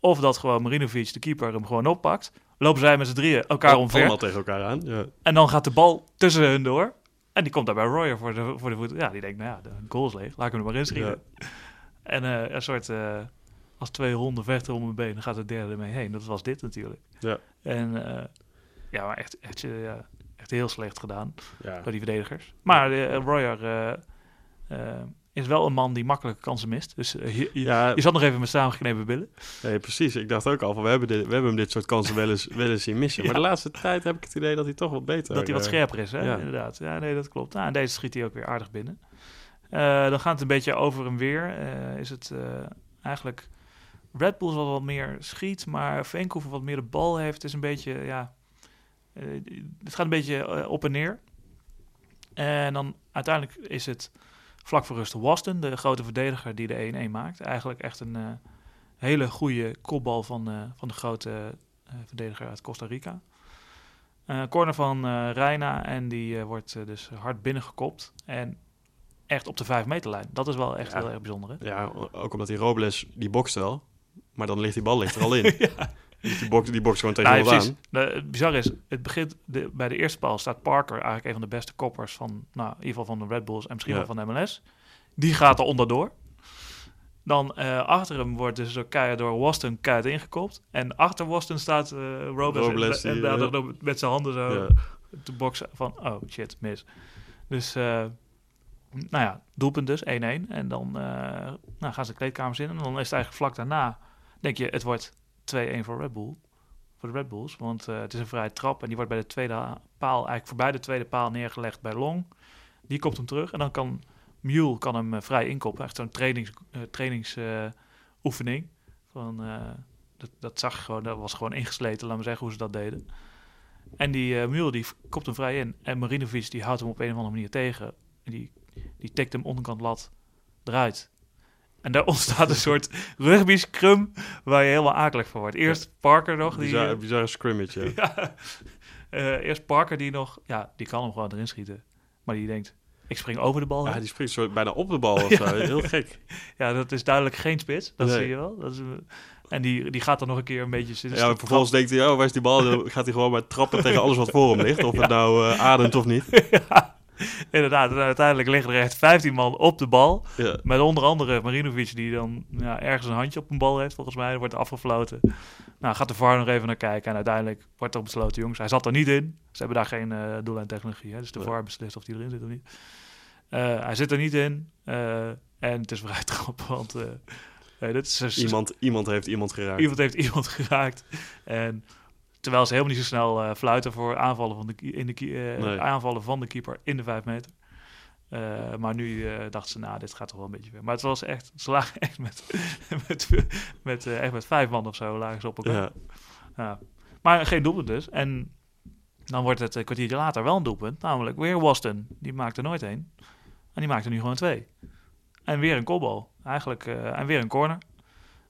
of dat gewoon Marinovic, de keeper, hem gewoon oppakt, lopen zij met z'n drieën elkaar omver. allemaal tegen elkaar aan. Ja. En dan gaat de bal tussen hun door. En die komt daar bij Royer voor de, voor de voeten. Ja, die denkt, nou ja, de goal is leeg. Laat ik hem er maar in schieten. En eh, een soort, eh, als twee honden vechten om een been, dan gaat de derde ermee heen. Dat was dit natuurlijk. Ja. En ja, maar echt, echt, ja, echt heel slecht gedaan Ja. door die verdedigers. Maar Royer is wel een man die makkelijke kansen mist. Dus eh, je, je, Ja, je zat nog even met samengeknepen billen. nee, precies. Ik dacht ook al van, we hebben, dit, we hebben hem dit soort kansen wel eens, wel eens zien missen. Ja. Maar de laatste tijd heb ik het idee dat hij toch wat beter... Dat hij wat eh, scherper is, hè? ja. inderdaad. Ja, nee, dat klopt. Nou, en deze schiet hij ook weer aardig binnen. Eh, dan gaat het een beetje over en weer. Eh, is het eh, eigenlijk Red Bulls wat wat meer schiet, maar Vancouver wat meer de bal heeft. is een beetje, ja... eh, het gaat een beetje eh, op en neer. En dan uiteindelijk is het vlak voor rust Waston, de grote verdediger die de 1-1 maakt. Eigenlijk echt een eh, hele goede kopbal van, eh, van de grote eh, verdediger uit Costa Rica. Eh, corner van eh Reina en die eh, wordt dus hard binnengekopt. En echt op de 5 meterlijn. Dat is wel echt Ja. heel erg bijzonder. Hè? Ja, ook omdat die Robles, die bokst wel. Maar dan ligt die bal ligt er al in. ja. Dus die bokst, die bokst gewoon tegen Nou, aan. De, het bizarre is, het begint de, bij de eerste paal staat Parker eigenlijk een van de beste koppers van, nou, in ieder geval van de Red Bulls en misschien Ja. wel van de MLS. Die gaat er onderdoor. Dan eh, achter hem wordt dus door, keihard door Waston keihard ingekopt. En achter Waston staat eh Robles, Robles, en, en die, met zijn handen zo Ja. te boksen van, oh shit, mis. Dus, eh, nou ja, doelpunt dus, 1-1. En dan eh, nou, gaan ze de kleedkamers in. En dan is het eigenlijk vlak daarna, denk je, het wordt 2-1 voor Red Bull. Voor de Red Bulls. Want eh, het is een vrije trap. En die wordt bij de tweede paal, eigenlijk voorbij de tweede paal neergelegd bij Long. Die komt hem terug. En dan kan Mule kan hem eh, vrij inkoppen. Echt zo'n trainings, eh, trainingsoefening. van, dat, dat zag gewoon, dat was gewoon ingesleten, laat me zeggen, hoe ze dat deden. En die uh, Mule die kopt hem vrij in. En Marinovic die houdt hem op een of andere manier tegen. En die, die tikt hem onderkant lat eruit. En daar ontstaat een soort rugby scrum waar je helemaal akelig van wordt. Eerst Parker nog. Die, bizarre, bizarre scrimmage, ja. uh, eerst Parker die nog... Ja, die kan hem gewoon erin schieten. Maar die denkt, ik spring over de bal. Ja, die springt soort bijna op de bal of zo. Heel gek. Ja, dat is duidelijk geen spits. Dat zie je wel. Dat is, en die, die gaat dan nog een keer een beetje zitten. Ja, vervolgens denkt hij, oh, waar is die bal? Dan gaat hij gewoon maar trappen tegen alles wat voor hem ligt. Of het nou uh, ademt of niet. ja, inderdaad. En uiteindelijk liggen er echt 15 man op de bal. Ja. Met onder andere Marinovic, die dan ja, ergens een handje op een bal heeft, volgens mij. wordt afgefloten. Nou, gaat de VAR nog even naar kijken. En uiteindelijk wordt er besloten, jongens, hij zat er niet in. Ze hebben daar geen uh, doellijntechnologie. Hè? Dus de VAR beslist of hij erin zit of niet. Uh, hij zit er niet in. Uh, en het is vrij trap, want... Dit is iemand, iemand heeft iemand geraakt. Iemand heeft iemand geraakt. En terwijl ze helemaal niet zo snel uh, fluiten voor aanvallen van de, in de, uh, aanvallen van de keeper in de vijf meter. Uh, maar nu dachten ze, nou, dit gaat toch wel een beetje ver. Maar het was echt, ze lagen echt met, met, met, echt met vijf man of zo lagen ze op elkaar. Ja. ja. Maar geen doelpunt dus. En dan wordt het een kwartiertje later wel een doelpunt. Namelijk weer Waston. Die maakte nooit één. En die maakte nu gewoon twee. En weer een kopbal. Eigenlijk. En weer een corner.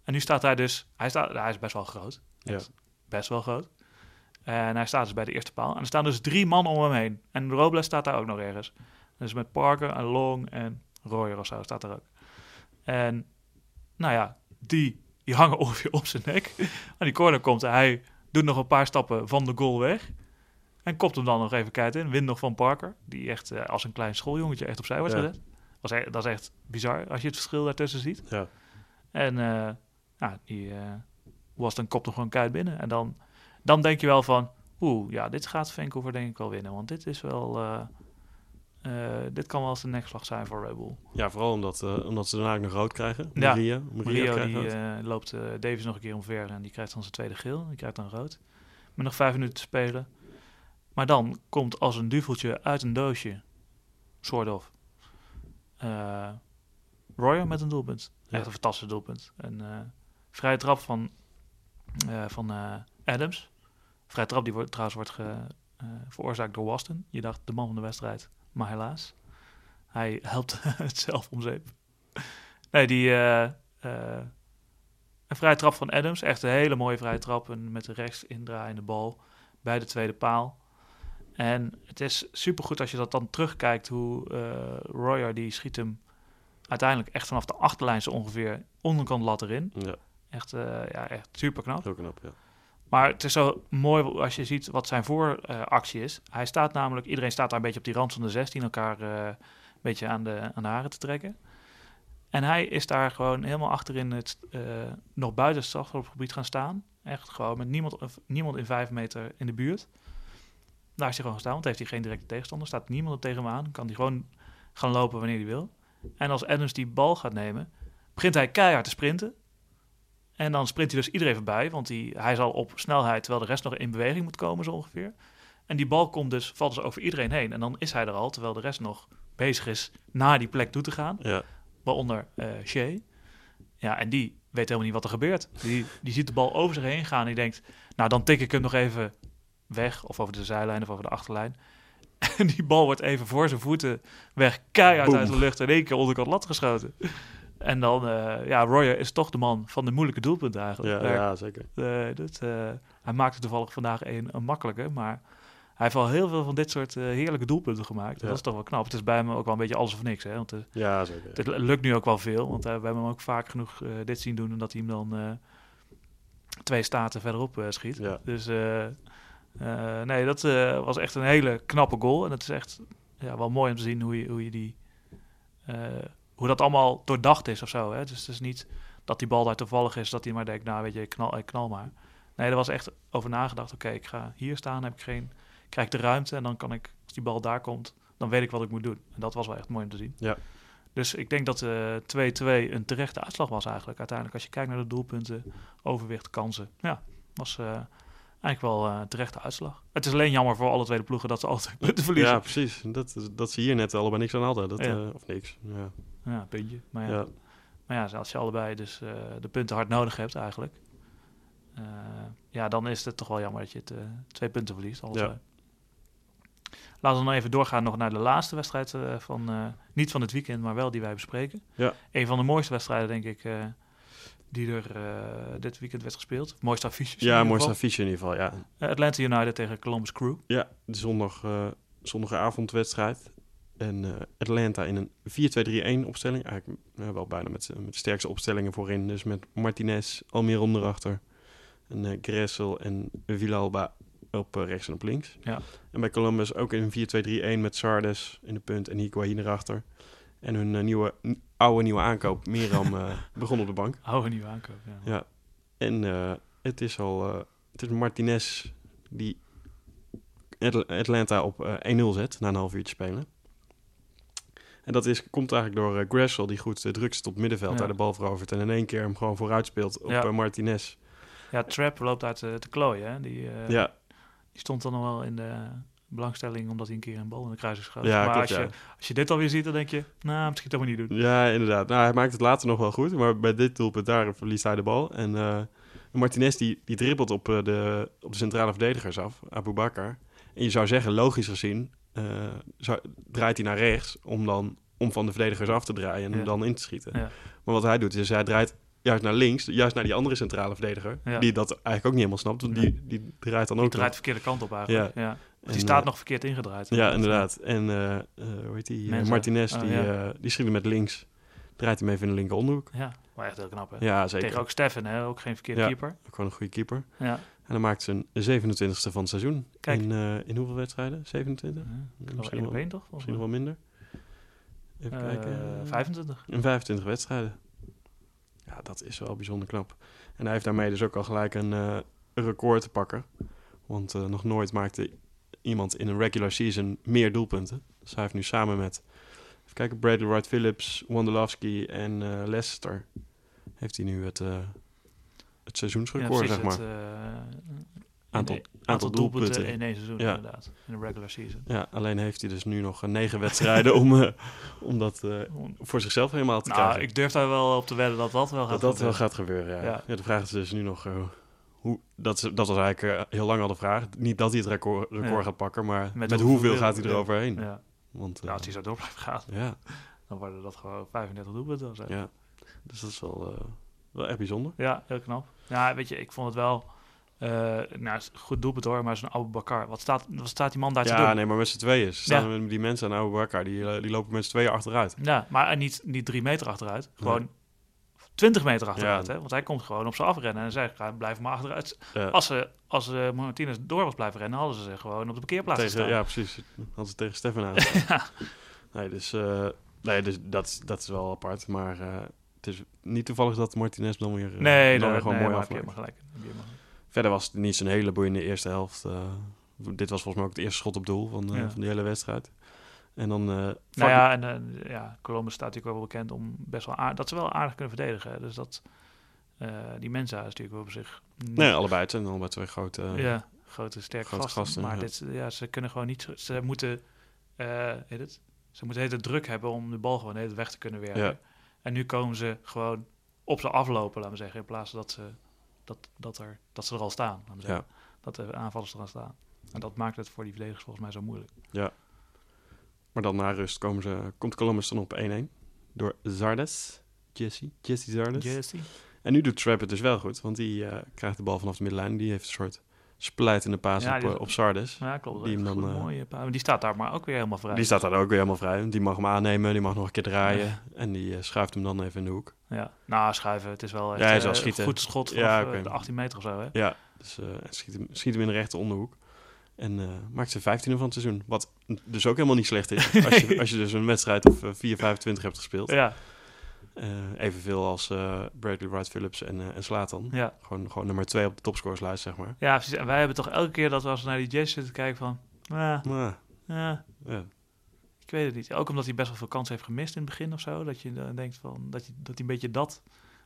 En nu staat hij dus. Hij, staat, hij is best wel groot. Ja. Best wel groot. En hij staat dus bij de eerste paal. En er staan dus drie man om hem heen. En Robles staat daar ook nog ergens. Dus met Parker en Long en Royer of zo staat er ook. En nou ja, die, die hangen ongeveer op zijn nek. En die corner komt hij doet nog een paar stappen van de goal weg. En kopt hem dan nog even kijken in. Wint nog van Parker. Die echt uh, als een klein schooljongetje echt opzij wordt ja. gezet. Was e-, dat is echt bizar als je het verschil daartussen ziet. Ja. En uh, ja, die uh, was dan kop nog gewoon keihard binnen. En dan, dan denk je wel van, oeh, ja, dit gaat Vancouver denk ik wel winnen. Want dit is wel, uh, dit kan wel eens een nekslag zijn voor Red Bull. Ja, vooral omdat, omdat ze daarna ook nog rood krijgen. Maria, ja, Maria die loopt Davis nog een keer omver en die krijgt dan zijn tweede geel. Die krijgt dan rood. Met nog vijf minuten te spelen. Maar dan komt als een duveltje uit een doosje, soort of, Royer met een doelpunt. Echt een fantastisch doelpunt. Een vrije trap van, van Adams. Vrije trap die wordt, trouwens wordt ge, veroorzaakt door Waston. Je dacht de man van de wedstrijd, maar helaas. Hij helpt het zelf om zeep. Nee, die een vrije trap van Adams. Echt een hele mooie vrije trap. En met de rechts indraaiende bal bij de tweede paal. En het is supergoed als je dat dan terugkijkt, hoe uh, Royer die schiet hem uiteindelijk echt vanaf de achterlijn zo ongeveer onderkant lat erin. Ja. Echt, uh, ja, echt super knap. Heel knap, ja. Maar het is zo mooi als je ziet wat zijn vooractie is. Hij staat namelijk, iedereen staat daar een beetje op die rand van de 16, elkaar uh, een beetje aan de, aan de haren te trekken. En hij is daar gewoon helemaal achterin het, nog buiten het strafschopgebied gaan staan. Echt gewoon met niemand, niemand in vijf meter in de buurt. Daar is hij gewoon gestaan, want heeft hij geen directe tegenstander. Staat niemand tegen hem aan. Kan hij gewoon gaan lopen wanneer hij wil. En als Adams die bal gaat nemen, begint hij keihard te sprinten. En dan sprint hij dus iedereen voorbij, want hij, hij zal op snelheid, terwijl de rest nog in beweging moet komen zo ongeveer. En die bal komt dus, valt dus over iedereen heen. En dan is hij er al, terwijl de rest nog bezig is naar die plek toe te gaan. Ja. Waaronder uh, Shea. Ja, en die weet helemaal niet wat er gebeurt. Die, die ziet de bal over zich heen gaan en die denkt... nou, dan tik ik hem nog even weg, of over de zijlijn of over de achterlijn. En die bal wordt even voor zijn voeten weg, keihard uit de lucht en één keer onderkant lat geschoten. En dan, uh, ja, Royer is toch de man van de moeilijke doelpunten eigenlijk. Ja, ja zeker. Uh, dat, uh, hij maakte toevallig vandaag een, een makkelijke, maar hij heeft al heel veel van dit soort heerlijke doelpunten gemaakt. Ja. Dat is toch wel knap. Het is bij hem ook wel een beetje alles of niks. Hè? Want, ja, zeker. Het lukt nu ook wel veel, want we hebben hem ook vaak genoeg dit zien doen, omdat hij hem dan twee staten verderop schiet. Ja. Dus nee, dat was echt een hele knappe goal. En het is echt ja, wel mooi om te zien hoe je, hoe je die... Hoe dat allemaal doordacht is of zo. Hè? Dus het is niet dat die bal daar toevallig is, dat hij maar denkt, nou weet je, knal, ik knal maar. Nee, er was echt over nagedacht. Oké, ik ga hier staan, heb ik geen, krijg ik de ruimte en dan kan ik, als die bal daar komt, dan weet ik wat ik moet doen. En dat was wel echt mooi om te zien. Ja. Dus ik denk dat 2-2 een terechte uitslag was eigenlijk. Uiteindelijk, als je kijkt naar de doelpunten, overwicht, kansen. Ja, was eigenlijk wel uh, terechte uitslag. Het is alleen jammer voor alle tweede ploegen dat ze altijd punten verliezen. Ja, precies. Dat, dat ze hier net allebei niks aan hadden. Dat, ja. of niks. Ja, ja puntje. Maar ja, ja. Maar ja als je allebei dus uh, de punten hard nodig hebt eigenlijk. eh, ja, dan is het toch wel jammer dat je het eh, twee punten verliest. Ja. Laten we nog even doorgaan nog naar de laatste wedstrijd eh, van, eh, niet van het weekend, maar wel die wij bespreken. Ja. Een van de mooiste wedstrijden, denk ik, eh, die er eh, dit weekend werd gespeeld. Mooiste affiches. in Ja, mooiste affiche in ieder geval, ja. Eh, Atlanta United tegen Columbus Crew. Ja, de zondag, eh, zondagavondwedstrijd. En eh, Atlanta in een 4-2-3-1 opstelling. Eigenlijk eh, wel bijna met, met de sterkste opstellingen voorin. Dus met Martinez, Almiron erachter. En eh Gressel en Villalba op eh, rechts en op links. Ja. En bij Columbus ook in een 4-2-3-1 met Sardes in de punt en Higuain erachter. En hun eh, nieuwe, oude nieuwe aankoop, Miram, eh, begon op de bank. Oude nieuwe aankoop. Ja. Ja. En eh, het is al eh, het is Martinez die Atl- Atlanta op eh 1-0 zet na een half uurtje spelen. En dat is, komt eigenlijk door eh, Gressel, die goed uh, druk zit op het middenveld, Ja. daar de bal verovert en in één keer hem gewoon vooruit speelt op Ja. eh, Martinez. Ja, Trap loopt uit de, de klooien. Hè? Die, eh, ja, die stond dan nog wel in de belangstelling omdat hij een keer een bal in de kruis is geschoten. ja, maar klopt, als, ja. je, als je dit alweer ziet, dan denk je, nou, misschien toch maar niet doen. Ja, inderdaad. Nou, hij maakt het later nog wel goed, maar bij dit doelpunt daar verliest hij de bal. En eh, Martinez die, die dribbelt op, eh, de, op de centrale verdedigers af, Abu Bakar. En je zou zeggen, logisch gezien, zou, draait hij naar rechts om dan om van de verdedigers af te draaien en Ja. dan in te schieten. Ja. Maar wat hij doet, is hij draait juist naar links, juist naar die andere centrale verdediger, Ja. die dat eigenlijk ook niet helemaal snapt, want die, die draait dan ook Die draait de verkeerde kant op eigenlijk. Ja. En, Die staat eh, nog verkeerd ingedraaid. Ja, inderdaad. En eh, hoe heet die? Martinez, Oh, die, die schiet hem met links. Draait hem even in de linker onderhoek. Ja, maar echt heel knap hè. Ja, zeker. Tegen ook Steffen, hè? ook geen verkeerde keeper. Ook gewoon een goede keeper. Ja. En dan maakt ze een 27e van het seizoen. Kijk. In, eh, in hoeveel wedstrijden? 27? Ja, ik geloof misschien wel- één toch? Misschien nog wel minder. Even Eh, kijken. 25. In 25 wedstrijden. Ja, dat is wel bijzonder knap. En hij heeft daarmee dus ook al gelijk een, eh, record te pakken. Want nog nooit maakte iemand in een regular season meer doelpunten. Dus hij heeft nu samen met... Even kijken, Bradley Wright Phillips, Wondolowski en Leicester... heeft hij nu het, het seizoensrecord, zeg maar. Het, eh, Aantal- aantal doelpunten. doelpunten in één seizoen Ja. inderdaad. In de regular season. Ja, alleen heeft hij dus nu nog eh, negen wedstrijden om, eh, om dat voor zichzelf helemaal te Nou, krijgen. ik durf daar wel op te wedden dat dat wel gaat dat dat wel gebeuren. gaat gebeuren, ja. Ja. ja. de vraag is dus nu nog... hoe, dat, is, dat was eigenlijk heel lang al de vraag. Niet dat hij het record, record gaat pakken, maar met, hoeveel gaat hij eroverheen? Ja. Want, Nou, als hij zo door blijft gaan, ja, dan worden dat gewoon 35 doelpunten ja, dus dat is wel, wel echt bijzonder. Ja, heel knap. Ja, weet je, ik vond het wel... eh nou, goed doelpunt hoor, maar zo'n oude Bakar. Wat staat, wat staat die man daar te Ja, doen? nee, maar met z'n tweeën. Ze staan Ja. met die mensen aan Oude Bakker, die, eh, die lopen met z'n tweeën achteruit. Ja, maar en niet, niet drie meter achteruit. Gewoon 20 meter achteruit. Ja. Hè? Want hij komt gewoon op ze afrennen. En zei, ga, blijf maar achteruit. Ja. Als ze, als ze Martinez door was blijven rennen, hadden ze zich gewoon op de parkeerplaats Tegen, staan. ja, precies. Hadden ze tegen Stefan aan. Nee, dus, eh, nee, dus dat, is- dat is wel apart. Maar eh, het is niet toevallig dat Martinez dan weer, eh, Nee, dan weer gewoon nee, mooi afmaakt. gelijk. Verder was het niet zo'n hele boeiende eerste helft. eh. dit was volgens mij ook het eerste schot op doel van, eh, Ja. van de hele wedstrijd. En dan... Nou ja, en ja, Columbus staat natuurlijk wel bekend om best wel aardig, dat ze wel aardig kunnen verdedigen. hè. Dus dat die Mensa is natuurlijk wel op zich. Nee, allebei. Het zijn allebei twee grote... ja, grote sterke grote gasten. gasten, maar ja. dit, ja, ze kunnen gewoon niet. Ze moeten, heet het? Ze moeten hele druk hebben om de bal gewoon de hele weg te kunnen werken. Ja. En nu komen ze gewoon op ze aflopen, laten we zeggen, in plaats dat ze dat, dat er dat ze er al staan, laten we zeggen. Dat de aanvallers er al staan. En dat maakt het voor die verdedigers volgens mij zo moeilijk. Maar dan na rust komen ze, komt Columbus dan op 1-1. Door Zardes. Jesse. Jesse Zardes. Jesse. En nu doet Trap het dus wel goed. Want die eh, krijgt de bal vanaf de middenlijn. Die heeft een soort splijtende paas Ja, op, die- eh, op Sardes. Ja, klopt. Die hem dan, eh, mooie die staat daar maar ook weer helemaal vrij. Die staat daar ook weer helemaal vrij. Die mag hem aannemen. Die mag nog een keer draaien. Ja. En die eh, schuift hem dan even in de hoek. Ja, nou, schuiven. Het is wel echt Ja, schieten. goed schot van Ja, de 18 meter of zo, hè? Ja, dus schiet, hem, schiet hem in de rechte onderhoek. En maakt ze 15e van het seizoen. Wat dus ook helemaal niet slecht is. Als je, als je dus een wedstrijd of eh, 4, 25 hebt gespeeld. Ja, evenveel als eh, Bradley Wright Phillips en, eh en Slatan. ja. Gewoon, gewoon nummer 2 op de topscoreslijst, zeg maar. ja, precies. En wij hebben toch elke keer dat we als we naar die Jazz zitten kijken van... ah, ah, ja. ik weet het niet. Ook omdat hij best wel veel kansen heeft gemist in het begin of zo. Dat je dan denkt van, dat, je, dat hij een beetje dat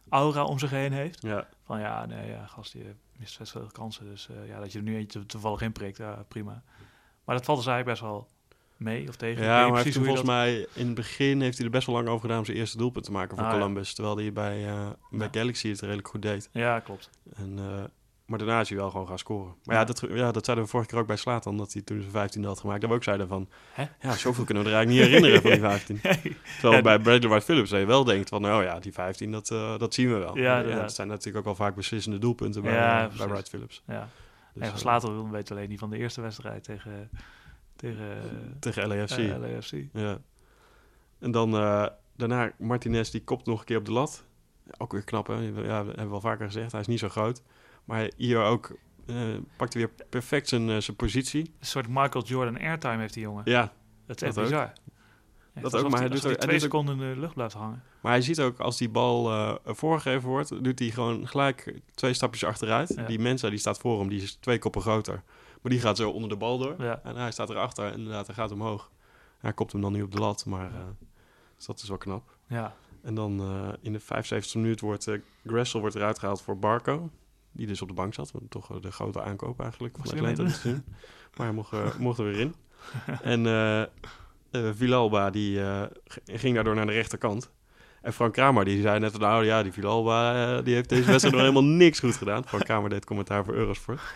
aura om zich heen heeft. Ja, Van ja, nee, ja, gast, je mist best veel kansen. Dus eh, ja, dat je er nu eentje toevallig in prikt, ja, prima. Maar dat valt dus eigenlijk best wel mee of tegen. Ja maar precies volgens mij in het begin heeft hij er best wel lang over gedaan om zijn eerste doelpunt te maken voor Ah, ja. Columbus. Terwijl hij bij, eh, bij Ja. Galaxy het redelijk goed deed. Ja, klopt. En eh, maar daarna is hij wel gewoon gaan scoren. Maar ja, Ja. dat, ja, dat zeiden we vorige keer ook bij Slatan, dat hij toen zijn 15 had gemaakt. Dat we ook zeiden van, Hè? ja, zoveel kunnen we er eigenlijk niet herinneren van die 15. Terwijl bij Bradley White Phillips je wel denkt van, nou ja, die 15, dat, eh, dat zien we wel. Ja, dat zijn natuurlijk ook wel vaak beslissende doelpunten bij, bij. Wright Phillips. Ja. Dus, en van weet alleen niet van de eerste wedstrijd tegen, tegen tegen LAFC. eh, LAFC. Ja. En dan eh, daarna Martinez, die kopt nog een keer op de lat. Ook weer knap, hè? Ja, hebben we al vaker gezegd. Hij is niet zo groot. Maar hier ook eh pakt hij weer perfect zijn, zijn positie. Een soort Michael Jordan airtime heeft die jongen. Ja, Dat is echt dat ook. bizar. Echt Dat ook, maar hij doet ook- twee doet ook- seconden in de lucht blijft hangen. maar hij ziet ook als die bal eh, voorgegeven wordt, doet hij gewoon gelijk twee stapjes achteruit. Ja. Die Mensa die staat voor hem, die is twee koppen groter. Maar die gaat zo onder de bal door. Ja. En hij staat erachter, en inderdaad, hij gaat omhoog. Hij kopt hem dan niet op de lat, maar eh, dus dat is wel knap. Ja. En dan eh, in de 75e minuut wordt uh, Gressel wordt eruit gehaald voor Barco. Die dus op de bank zat. Toch eh, de grote aankoop eigenlijk van Atlanta. Maar hij mocht, eh, mocht er weer in. en eh eh, Villalba die eh, ging daardoor naar de rechterkant. En Frank Kramer die zei net, nou ja, die Villalba eh, die heeft deze wedstrijd nog helemaal niks goed gedaan. Frank Kramer deed commentaar voor Eurosport.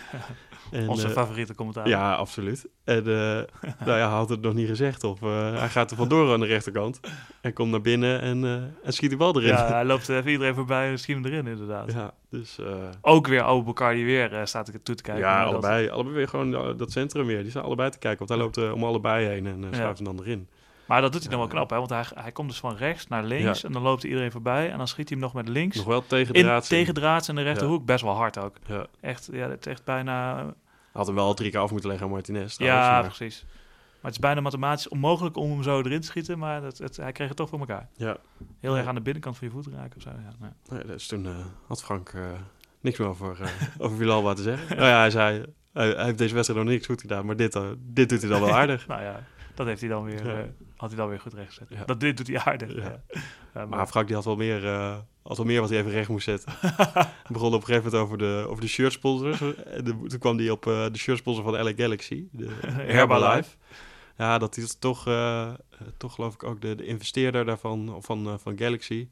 En, Onze eh, favoriete commentaar. ja, absoluut. En eh, nou ja, hij had het nog niet gezegd. Of hij gaat er vandoor aan de rechterkant. En komt naar binnen en, en schiet de bal erin. Ja, hij loopt even iedereen voorbij en schiet hem erin inderdaad. Ja, dus Ook weer Abubakar die weer staat ik toe te kijken. ja, dat- allebei, allebei weer gewoon dat centrum weer. Die staan allebei te kijken, want hij loopt om allebei heen en Ja. schuift hem dan erin. Maar dat doet hij dan wel knap, hè? Want hij, hij komt dus van rechts naar links en dan loopt iedereen voorbij en dan schiet hij hem nog met links. Nog wel tegen in, draad. tegen draads in de rechterhoek, best wel hard ook. Ja. Echt, ja, het echt bijna... Had hem wel al drie keer af moeten leggen aan Martinez. trouwens, ja, maar- precies. Maar het is bijna mathematisch onmogelijk om hem zo erin te schieten, maar dat, het, hij kreeg het toch voor elkaar. ja. Heel Ja. erg aan de binnenkant van je voet raken of zo. Ja, nou. Nee, dus toen eh, had Frank eh, niks meer over, eh over Villalba te zeggen. nou ja, hij zei, hij, hij heeft deze wedstrijd nog niks goed gedaan, maar dit, eh, dit doet hij dan wel aardig. nou ja, dat heeft hij dan weer, Ja. eh, had hij dan weer goed rechtgezet. Ja. Dat dit doet hij aardig. Ja. Ja, Maar Frank die had wel meer, eh, had wel meer wat hij even recht moest zetten. Begon op een gegeven moment over de, over de shirtsponsors. En de- toen kwam hij op eh, de shirtsponsor van LA Galaxy, de Herbalife. Ja, dat is toch, toch geloof ik ook de, de investeerder daarvan, van, van Galaxy.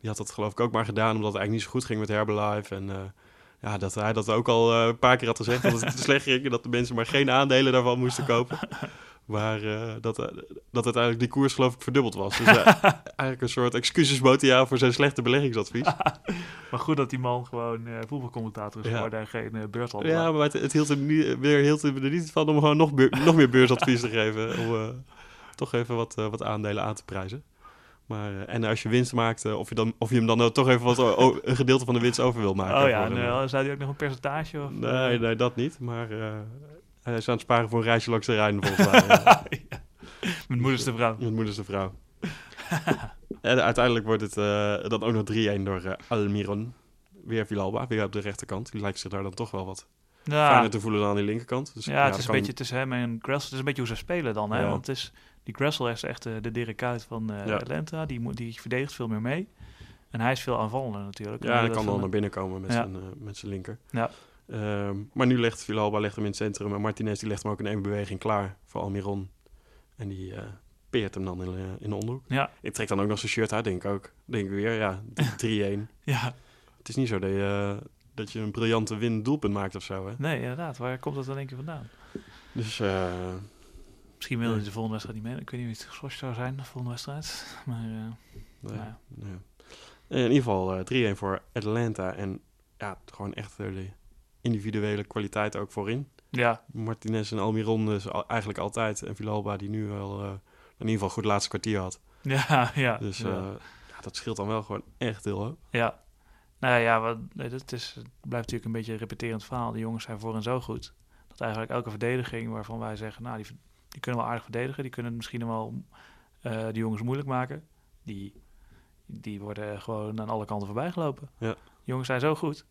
Die had dat geloof ik ook maar gedaan, omdat het eigenlijk niet zo goed ging met Herbalife. En ja, dat hij dat ook al een paar keer had gezegd, dat het slecht ging. En dat de mensen maar geen aandelen daarvan moesten kopen. Maar eh, dat, eh, dat uiteindelijk die koers geloof ik verdubbeld was. Dus eh, eigenlijk een soort excusesmotiaal voor zijn slechte beleggingsadvies. Maar goed dat die man gewoon voetbalcommentator is Ja. geworden en geen beurthandelaar. Ja, maar het, het hield hem niet, weer hield hem er niet van om gewoon nog, beur- nog meer beursadvies te geven. Om toch even wat, wat aandelen aan te prijzen. Maar, en als je winst maakt, of, je dan, of je hem dan ook toch even wat, een gedeelte van de winst over wil maken. oh ja, en zei hij ook nog een percentage? Of, nee, nee, dat niet. Maar hij is aan het sparen voor een reisje langs de Rijn volgens mij. ja. Mijn moederste vrouw. Met moederste vrouw. en uiteindelijk wordt het eh, dan ook nog 3-1 door eh, Almiron. Weer Villalba, weer op de rechterkant. Die lijkt zich daar dan toch wel wat Ja, fijner te voelen dan aan die linkerkant. Dus, ja, het is een beetje tussen hem en Gressel. Het is een beetje hoe ze spelen dan. Hè? Ja. Want het is, die Gressel is echt eh, de Dirk Kuyt van. Atlanta. Die, die verdedigt veel meer mee. En hij is veel aanvallender natuurlijk. Ja, hij kan dan naar binnen komen met, zijn, met zijn linker. Ja. Ehm, maar nu legt Villalba legt hem in het centrum en Martinez die legt hem ook in één beweging klaar voor Almiron. En die eh, peert hem dan in, eh, in de onderhoek. Ja, Ik trek dan ook nog zijn shirt uit, denk ik ook. Denk ik weer, ja, 3-1. ja, het is niet zo dat je, dat je een briljante win doelpunt maakt of zo, hè. nee, inderdaad. Waar komt dat dan denk je vandaan? Dus eh, Misschien wil hij Nee. de volgende wedstrijd niet mee. Ik weet niet wie het geschorst zou zijn, de volgende wedstrijd. Maar eh, nee, nou ja. nee. In ieder geval eh, 3-1 voor Atlanta. En ja, gewoon echt eh, de individuele kwaliteit ook voorin. ja, Martinez en Almiron dus al- eigenlijk altijd. En Villalba die nu wel eh, in ieder geval goed laatste kwartier had. ja, ja. Dus ja. eh, ja, dat scheelt dan wel gewoon echt heel hoog. Ja. Nou ja, wat, dat is, het blijft natuurlijk een beetje een repeterend verhaal. Die jongens zijn voor en zo goed. Dat eigenlijk elke verdediging waarvan wij zeggen, nou, die, die kunnen wel aardig verdedigen. Die kunnen misschien wel eh die jongens moeilijk maken. Die, die worden gewoon aan alle kanten voorbij gelopen. Ja. Jongens zijn zo goed.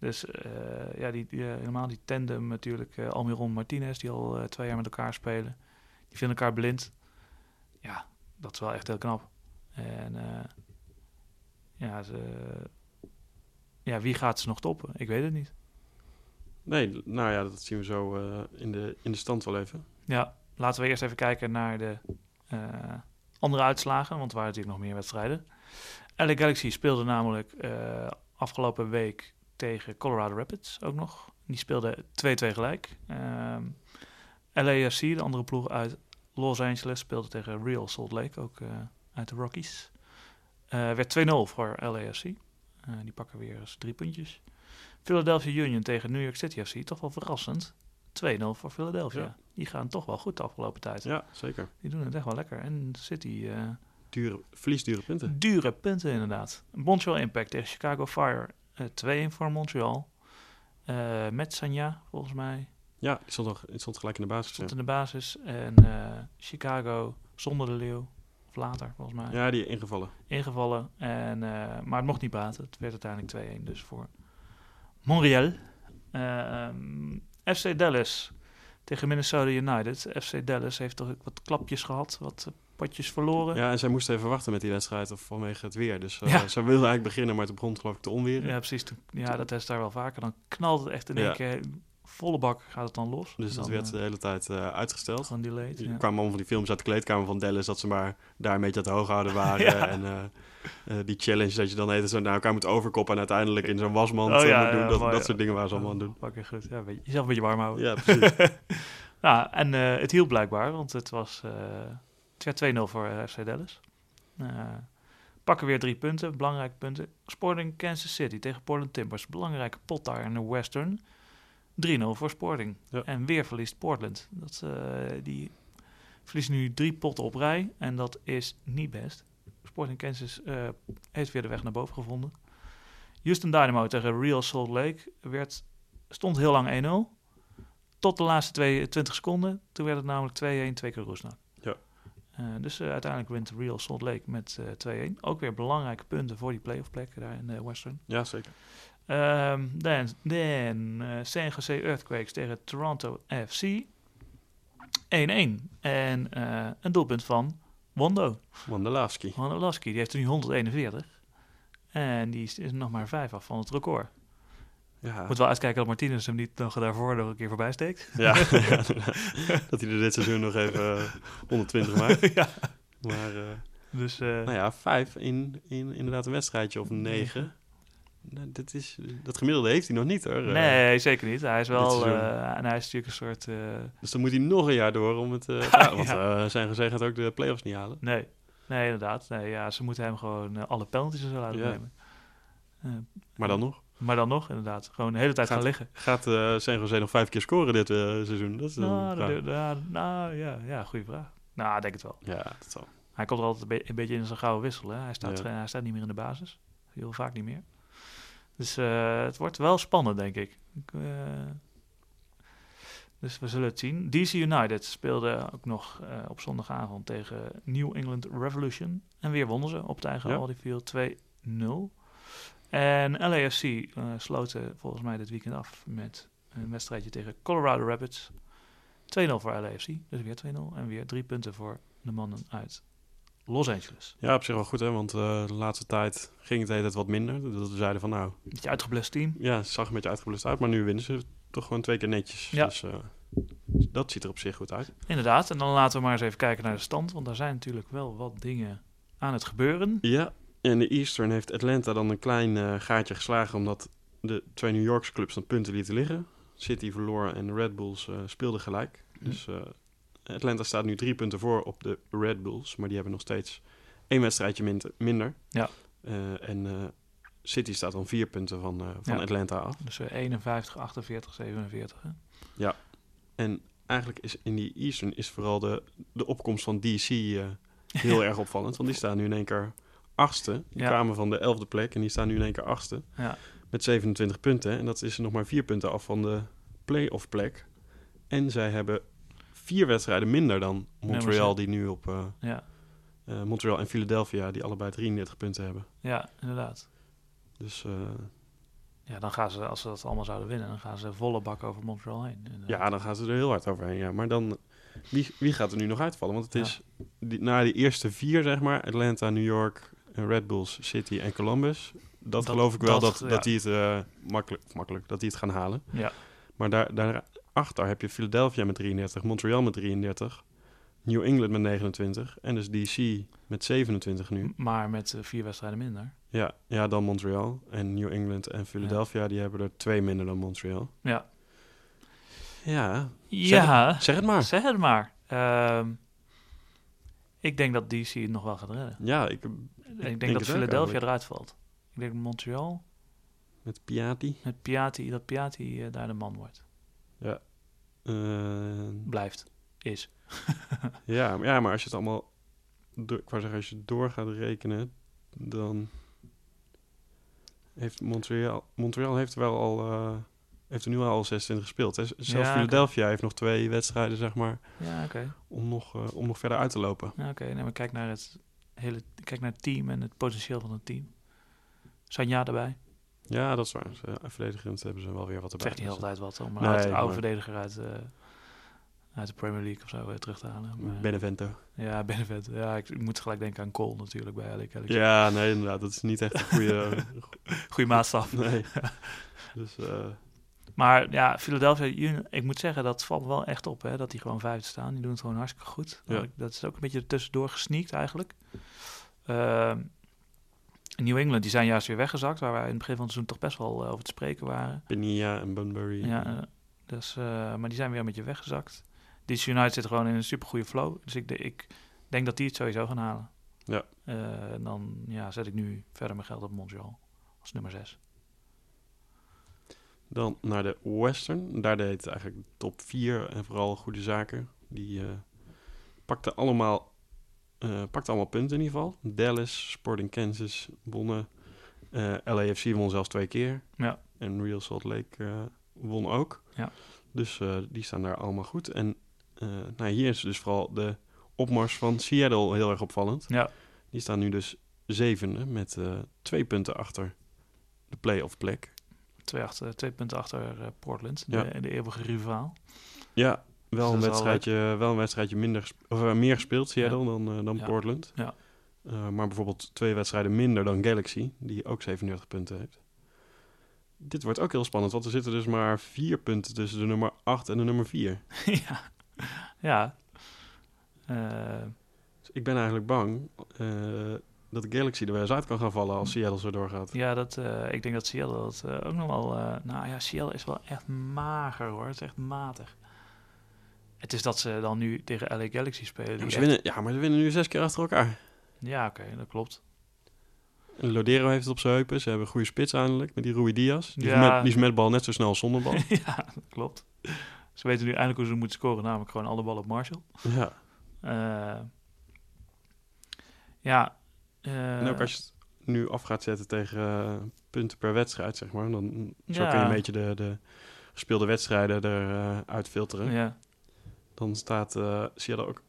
Dus eh, ja, die, die, eh, helemaal die tandem natuurlijk. eh, Almiron Martinez, die al twee jaar met elkaar spelen. Die vinden elkaar blind. Ja, dat is wel echt heel knap. En ja, ze, ja, wie gaat ze nog toppen? Ik weet het niet. Nee, nou ja, dat zien we zo in, de, in de stand wel even. Ja, laten we eerst even kijken naar de andere uitslagen, want er waren natuurlijk nog meer wedstrijden. LA Galaxy speelde namelijk afgelopen week tegen Colorado Rapids ook nog. Die speelden 2-2 gelijk. Ehm LAFC, de andere ploeg uit Los Angeles, speelde tegen Real Salt Lake, ook eh, uit de Rockies. Eh, werd 2-0 voor LAFC. Eh, die pakken weer eens drie puntjes. Philadelphia Union tegen New York City FC, toch wel verrassend. 2-0 voor Philadelphia. Ja. Die gaan toch wel goed de afgelopen tijd. Ja, zeker. Die doen het echt wel lekker. En City, Dure, verliesdure punten. dure punten inderdaad. Montreal Impact tegen Chicago Fire. Eh 2-1 voor Montreal. Eh, met Sanja, volgens mij. Ja, die stond, nog, die stond gelijk in de basis. Stond Ja, in de basis. En eh, Chicago zonder de leeuw. Of later, volgens mij. ja die ingevallen. Ingevallen. En, eh, maar het mocht niet baten. Het werd uiteindelijk 2-1 dus voor Montreal. Eh, ehm, FC Dallas tegen Minnesota United. FC Dallas heeft toch wat klapjes gehad. Wat eh, potjes verloren. Ja, en zij moesten even wachten met die wedstrijd of vanwege het weer. Dus eh Ja. ze wilden eigenlijk beginnen, maar het begon geloof ik te onweren. Ja, precies. Toen- Ja, dat is daar wel vaker. Dan knalt het echt in één Ja. keer. Volle bak gaat het dan los. Dus dat werd eh, de hele tijd eh, uitgesteld. gewoon delayed. Ja. kwamen allemaal van die films uit de kleedkamer van Dallas... dat ze maar daar een beetje aan het hooghouden waren. Ja. En die challenge dat je dan even zo naar elkaar moet overkoppen... en uiteindelijk in zo'n wasmand Oh ja, doen. dat, dat soort dingen waren ze allemaal aan doen. Fucking goed. Ja, weet je, jezelf een beetje warm houden. Ja, precies. Nou, en het hielp blijkbaar, want het was het werd 2-0 voor eh, FC Dallas. Eh, pakken weer drie punten, belangrijke punten. Sporting Kansas City tegen Portland Timbers. Belangrijke pot daar in de Western. 3-0 voor Sporting. Ja. En weer verliest Portland. Dat, eh, die verliezen nu drie potten op rij en dat is niet best. Sporting Kansas heeft weer de weg naar boven gevonden. Houston Dynamo tegen Real Salt Lake werd, stond heel lang 1-0. Tot de laatste twee- 20 seconden. Toen werd het namelijk 2-1, twee keer Roesnak. Eh, dus eh, uiteindelijk wint Real Salt Lake met eh 2-1. Ook weer belangrijke punten voor die playoff plek daar in de Western. ja, zeker. Ehm, dan dan eh, San Jose Earthquakes tegen Toronto FC. 1-1. En eh, een doelpunt van Wondo. Wondolowski. Wondolowski, die heeft er nu 141. En die is, is nog maar vijf af van het record. Ja, Moet wel uitkijken dat Martinez hem niet nog daarvoor nog een keer voorbij steekt. ja. dat hij er dit seizoen nog even eh, 120 maakt. ja. Maar eh, Dus eh, nou ja, vijf in, in inderdaad een wedstrijdje of negen. Nou, dit is, dat gemiddelde heeft hij nog niet hoor. Nee, zeker niet. Hij is wel, en hij is natuurlijk een soort, Dus dan moet hij nog een jaar door om het... ja, want zijn gezegd gaat ook de play-offs niet halen. nee, nee inderdaad. Nee, ja, ze moeten hem gewoon alle penalties en zo laten Ja. nemen. Maar dan nog. Maar dan nog, inderdaad. Gewoon de hele tijd Gaat- gaan liggen. Gaat eh San Jose nog vijf keer scoren dit eh, seizoen? Dat is Nou, nou, ja, ja, goede vraag. Nou, ik denk het wel. Ja, dat zal. Hij komt er altijd een, be- een beetje in zijn gouden wissel. Hè? Hij, staat, Ja. hij staat niet meer in de basis. Heel vaak niet meer. Dus eh, het wordt wel spannend, denk ik. eh, dus we zullen het zien. DC United speelde ook nog eh, op zondagavond tegen New England Revolution. En weer wonnen ze op het eigen Ja. Field 2-0. En LAFC eh sloten volgens mij dit weekend af met een wedstrijdje tegen Colorado Rapids. 2-0 voor LAFC, dus weer 2-0. En weer drie punten voor de mannen uit Los Angeles. Ja, op zich wel goed hè, want eh, de laatste tijd ging het hele wat minder. Dat we zeiden van nou, Beetje uitgeblust team. ja, het zag een beetje uitgeblust uit, maar nu winnen ze toch gewoon twee keer netjes. Ja. Dus eh, dat ziet er op zich goed uit. Inderdaad. En dan laten we maar eens even kijken naar de stand. Want daar zijn natuurlijk wel wat dingen aan het gebeuren. Ja, in de Eastern heeft Atlanta dan een klein eh, gaatje geslagen omdat de twee New Yorkse clubs dan punten lieten liggen. City verloor en de Red Bulls eh, speelden gelijk. Hm. Dus eh, Atlanta staat nu drie punten voor op de Red Bulls, maar die hebben nog steeds één wedstrijdje min- minder. Ja. En City staat dan vier punten van, van Ja. Atlanta af. Dus eh, 51, 48, 47. Hè? En eigenlijk is in die Eastern is vooral de, de opkomst van DC heel erg opvallend. Want die staan nu in één keer achtste. Die Ja. kwamen van de elfde plek en die staan nu in één keer achtste. Ja. Met 27 punten. En dat is nog maar vier punten af van de play-off plek. En zij hebben vier wedstrijden minder dan Montreal, die nu op... eh, Ja, eh, Montreal en Philadelphia, die allebei 33 punten hebben. ja inderdaad. Dus eh, Ja, dan gaan ze, als ze dat allemaal zouden winnen, dan gaan ze volle bak over Montreal heen. En, ja, dan gaan ze er heel hard overheen. Ja. Maar dan, wie, wie gaat er nu nog uitvallen? Want het Ja. is die, na die eerste vier, zeg maar, Atlanta, New York, Red Bulls, City en Columbus. Dat, Dat- geloof ik wel dat, dat, ja. dat die het eh, makkelijk, makkelijk, dat die het gaan halen. Ja, Maar daar, daarachter heb je Philadelphia met 33, Montreal met 33, New England met 29 en dus DC met 27 nu. maar met eh, vier wedstrijden minder. Ja, ja, dan Montreal. En New England en Philadelphia, die hebben er twee minder dan Montreal. Ja. Ja, Ja, zeg het maar. zeg het maar. Ehm, ik denk dat DC het nog wel gaat redden. Ja, ik, ik denk, denk dat ook Philadelphia eruit valt. Ik denk Montreal met Piatti. met Piatti, dat Piatti eh, daar de man wordt. eh, Blijft. Is. ja, maar, ja, maar als je het allemaal... Door, ik wou zeggen, als je door gaat rekenen, dan... Heeft Montreal... Montreal heeft wel al... eh, heeft er nu al 26 gespeeld. Hè? Zelfs Ja, Philadelphia heeft nog twee wedstrijden, zeg maar, Ja, om nog, eh, om nog verder uit te lopen. Ja, oké. Nee, maar kijk naar het hele, kijk naar het team en het potentieel van het team. Sanja erbij. Ja, dat is waar. Ze, eh, verdedigend hebben ze wel weer wat Het erbij. zegt niet altijd wat om een Nee, oude, oude maar- verdediger uit, eh, uit de Premier League of zo eh, terug te halen. Maar, Benevento. ja, Benefit. Ja, ik, ik moet gelijk denken aan Cole natuurlijk bij Alec. Ja, nee, inderdaad. Dat is niet echt een goede... Goeie maatstaf. nee. Dus eh, Maar ja, Philadelphia Union, ik moet zeggen, dat valt me wel echt op, hè, dat die gewoon vijfde staan. Die doen het gewoon hartstikke goed. Ja. Dat is ook een beetje er tussendoor gesneakt eigenlijk. Ehm, New England, die zijn juist weer weggezakt, waar wij in het begin van het seizoen toch best wel eh, over te spreken waren. Penilla en Bunbury. Ja, eh, dus, eh, maar die zijn weer een beetje weggezakt. DC United zit gewoon in een supergoeie flow. Dus ik, de- ik denk dat die het sowieso gaan halen. Ja. En dan ja, zet ik nu verder mijn geld op Montreal als nummer 6. Dan naar de Western. Daar deed eigenlijk de top 4 en vooral goede zaken. Die eh pakten allemaal, eh pakten allemaal punten in ieder geval. Dallas, Sporting Kansas wonnen. Eh LAFC won zelfs twee keer. Ja. En Real Salt Lake won ook. Ja. Dus die staan daar allemaal goed. En nou, hier is dus vooral de opmars van Seattle heel erg opvallend. Ja. Die staan nu dus zevende met twee punten achter de play-off plek. Twee, achter, twee punten achter eh, Portland, Ja. de, de eeuwige rivaal. Ja, wel dat een wel wedstrijdje, wel een wedstrijdje minder, of, eh, meer gespeeld, Seattle, dan, eh, dan Ja. Portland. Ja. Eh, maar bijvoorbeeld twee wedstrijden minder dan Galaxy, die ook 37 punten heeft. Dit wordt ook heel spannend, want er zitten dus maar vier punten tussen de nummer 8 en de nummer 4. ja. ja. Eh, Dus ik ben eigenlijk bang eh, dat Galaxy er wel eens uit kan gaan vallen als Seattle zo doorgaat. ja, dat, eh, ik denk dat Seattle dat eh, ook nog wel... eh, nou ja, Seattle is wel echt mager hoor. Het is echt matig. Het is dat ze dan nu tegen LA Galaxy spelen. Ja, maar ze echt- winnen, ja, maar ze winnen nu zes keer achter elkaar. Ja, oké, dat klopt. En Lodero heeft het op zijn heupen. Ze hebben een goede spits eindelijk met die Rui Diaz. Die, Ja. is met, die is met bal net zo snel als zonder bal. ja, dat klopt. Ze weten nu eindelijk hoe ze moeten scoren, namelijk gewoon alle ballen op Marshall. ja. Ja. Eh, En ook als je het nu af gaat zetten tegen eh, punten per wedstrijd, zeg maar. Dan, Zo Ja. kun je een beetje de, de gespeelde wedstrijden eruit uitfilteren. Ja, Dan staat eh Seattle ook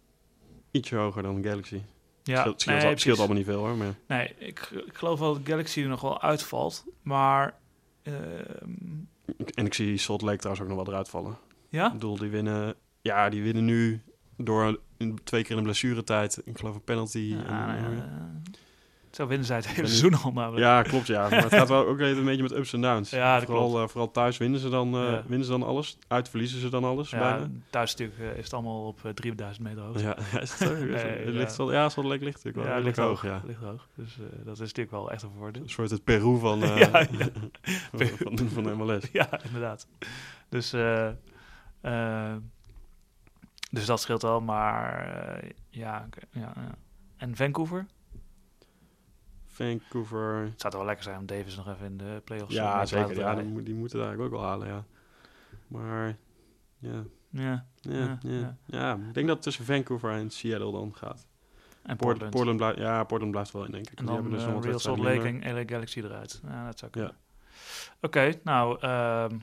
ietsje hoger dan Galaxy. ja. scheelt, scheelt, nee, al- scheelt allemaal niet veel hoor. Maar Nee, ik, ik geloof wel dat Galaxy er nog wel uitvalt. Maar, ehm, en ik zie Salt Lake trouwens ook nog wel eruit vallen. ja? Ik bedoel, die winnen, ja, die winnen nu door een- twee keer in de blessuretijd. Ik geloof een penalty. Ja, en- nou ja, eh, zo winnen zij het hele seizoen al namelijk. Ja, klopt ja. Maar het gaat wel ook even een beetje met ups en downs. Ja, dat vooral, klopt. eh, vooral thuis winnen ze, dan, eh, Ja. winnen ze dan alles. Uit verliezen ze dan alles Ja, bijna. thuis natuurlijk eh, is het allemaal op eh, 3000 meter hoogte. Ja, is het? Nee, ligt wel, ja, Lake ligt natuurlijk wel Ja, ligt hoog. hoog. Ja. Ligt hoog. Dus dat is natuurlijk wel echt een voordeel. Een soort het Peru van, Ja, van, van, van MLS. ja, inderdaad. Dus, dus dat scheelt wel, maar ja, ja, ja. En Vancouver? Vancouver. Het zou toch wel lekker zijn om Davis nog even in de playoffs Ja, mee te zeker. Ja, die, die moeten het eigenlijk ook wel halen, ja. Maar ja, ja. ja, Ja, ja, ik denk dat het tussen Vancouver en Seattle dan gaat. En Port- Portland. Portland blijft, ja, Portland blijft wel in, denk ik. En Die dan hebben dus eh, wat Real Salt Lake en LA Galaxy eruit. Ja, dat zou Ja. kunnen. Oké, nou, ehm,